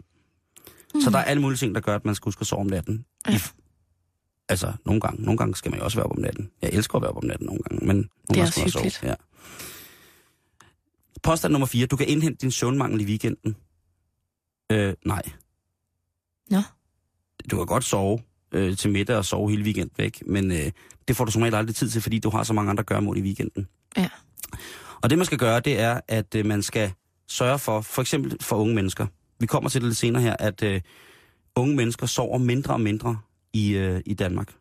Speaker 5: Mm. Så der er alle mulige ting, der gør, at man skal huske at sove om natten.
Speaker 4: Ja.
Speaker 5: Altså, nogle gange, nogle gange skal man jo også være op om natten. Jeg elsker at være op om natten nogle gange, men nogle
Speaker 4: er
Speaker 5: gange
Speaker 4: også
Speaker 5: skal man sove. Ja. Påstand nummer 4. Du kan indhente din søvnmangel i weekenden. Øh, nej.
Speaker 4: Nå.
Speaker 5: Du kan godt sove øh, til middag og sove hele weekenden væk, men øh, det får du som regel aldrig tid til, fordi du har så mange andre gørmål i weekenden.
Speaker 4: Ja.
Speaker 5: Og det man skal gøre, det er, at øh, man skal sørge for, for eksempel for unge mennesker, vi kommer til det lidt senere her, at øh, unge mennesker sover mindre og mindre i, øh, i Danmark.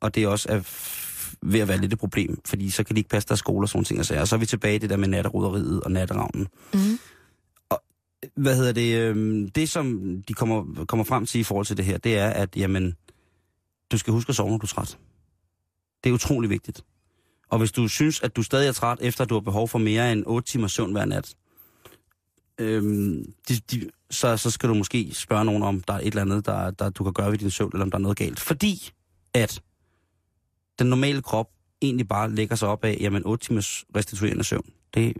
Speaker 5: Og det er også er f- ved at være lidt et problem, fordi så kan de ikke passe deres skole og sådan ting. Og, sager. og så er vi tilbage i det der med natteroderiet og natteravnen.
Speaker 4: Mm.
Speaker 5: Hvad hedder det? Øh, det, som de kommer, kommer frem til i forhold til det her, det er, at jamen, du skal huske at sove, når du er træt. Det er utrolig vigtigt. Og hvis du synes, at du stadig er træt, efter du har behov for mere end 8 timer søvn hver nat, øhm, de, de, så, så skal du måske spørge nogen om, der er et eller andet, der, der du kan gøre ved din søvn, eller om der er noget galt. Fordi at den normale krop egentlig bare lægger sig op af, jamen 8 timers restituerende søvn, det,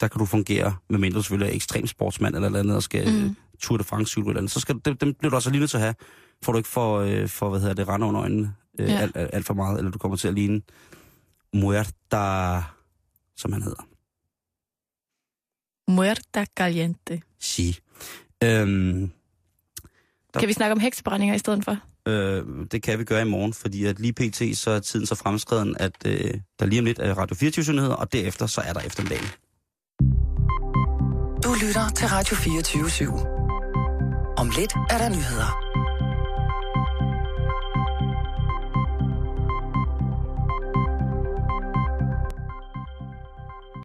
Speaker 5: der kan du fungere, medmindre du selvfølgelig er ekstrem sportsmand eller noget andet, og skal
Speaker 4: Mm.
Speaker 5: Tour de France eller andet, så skal, dem, dem bliver du altså lige nødt til at have, for du ikke får, øh, for hvad hedder det, rende under øjnene øh, Ja. alt, alt, alt for meget, eller du kommer til at ligne Muerta, som han hedder.
Speaker 4: Muerta caliente.
Speaker 5: Si. Øhm,
Speaker 4: Kan vi snakke om heksebrændinger i stedet for?
Speaker 5: Øh, det kan vi gøre i morgen, fordi at lige pt. så er tiden så fremskreden, at øh, der lige om lidt er Radio 24 nyheder, og derefter så er der eftermiddagen.
Speaker 3: Du lytter til Radio 24 /7. Om lidt er der nyheder.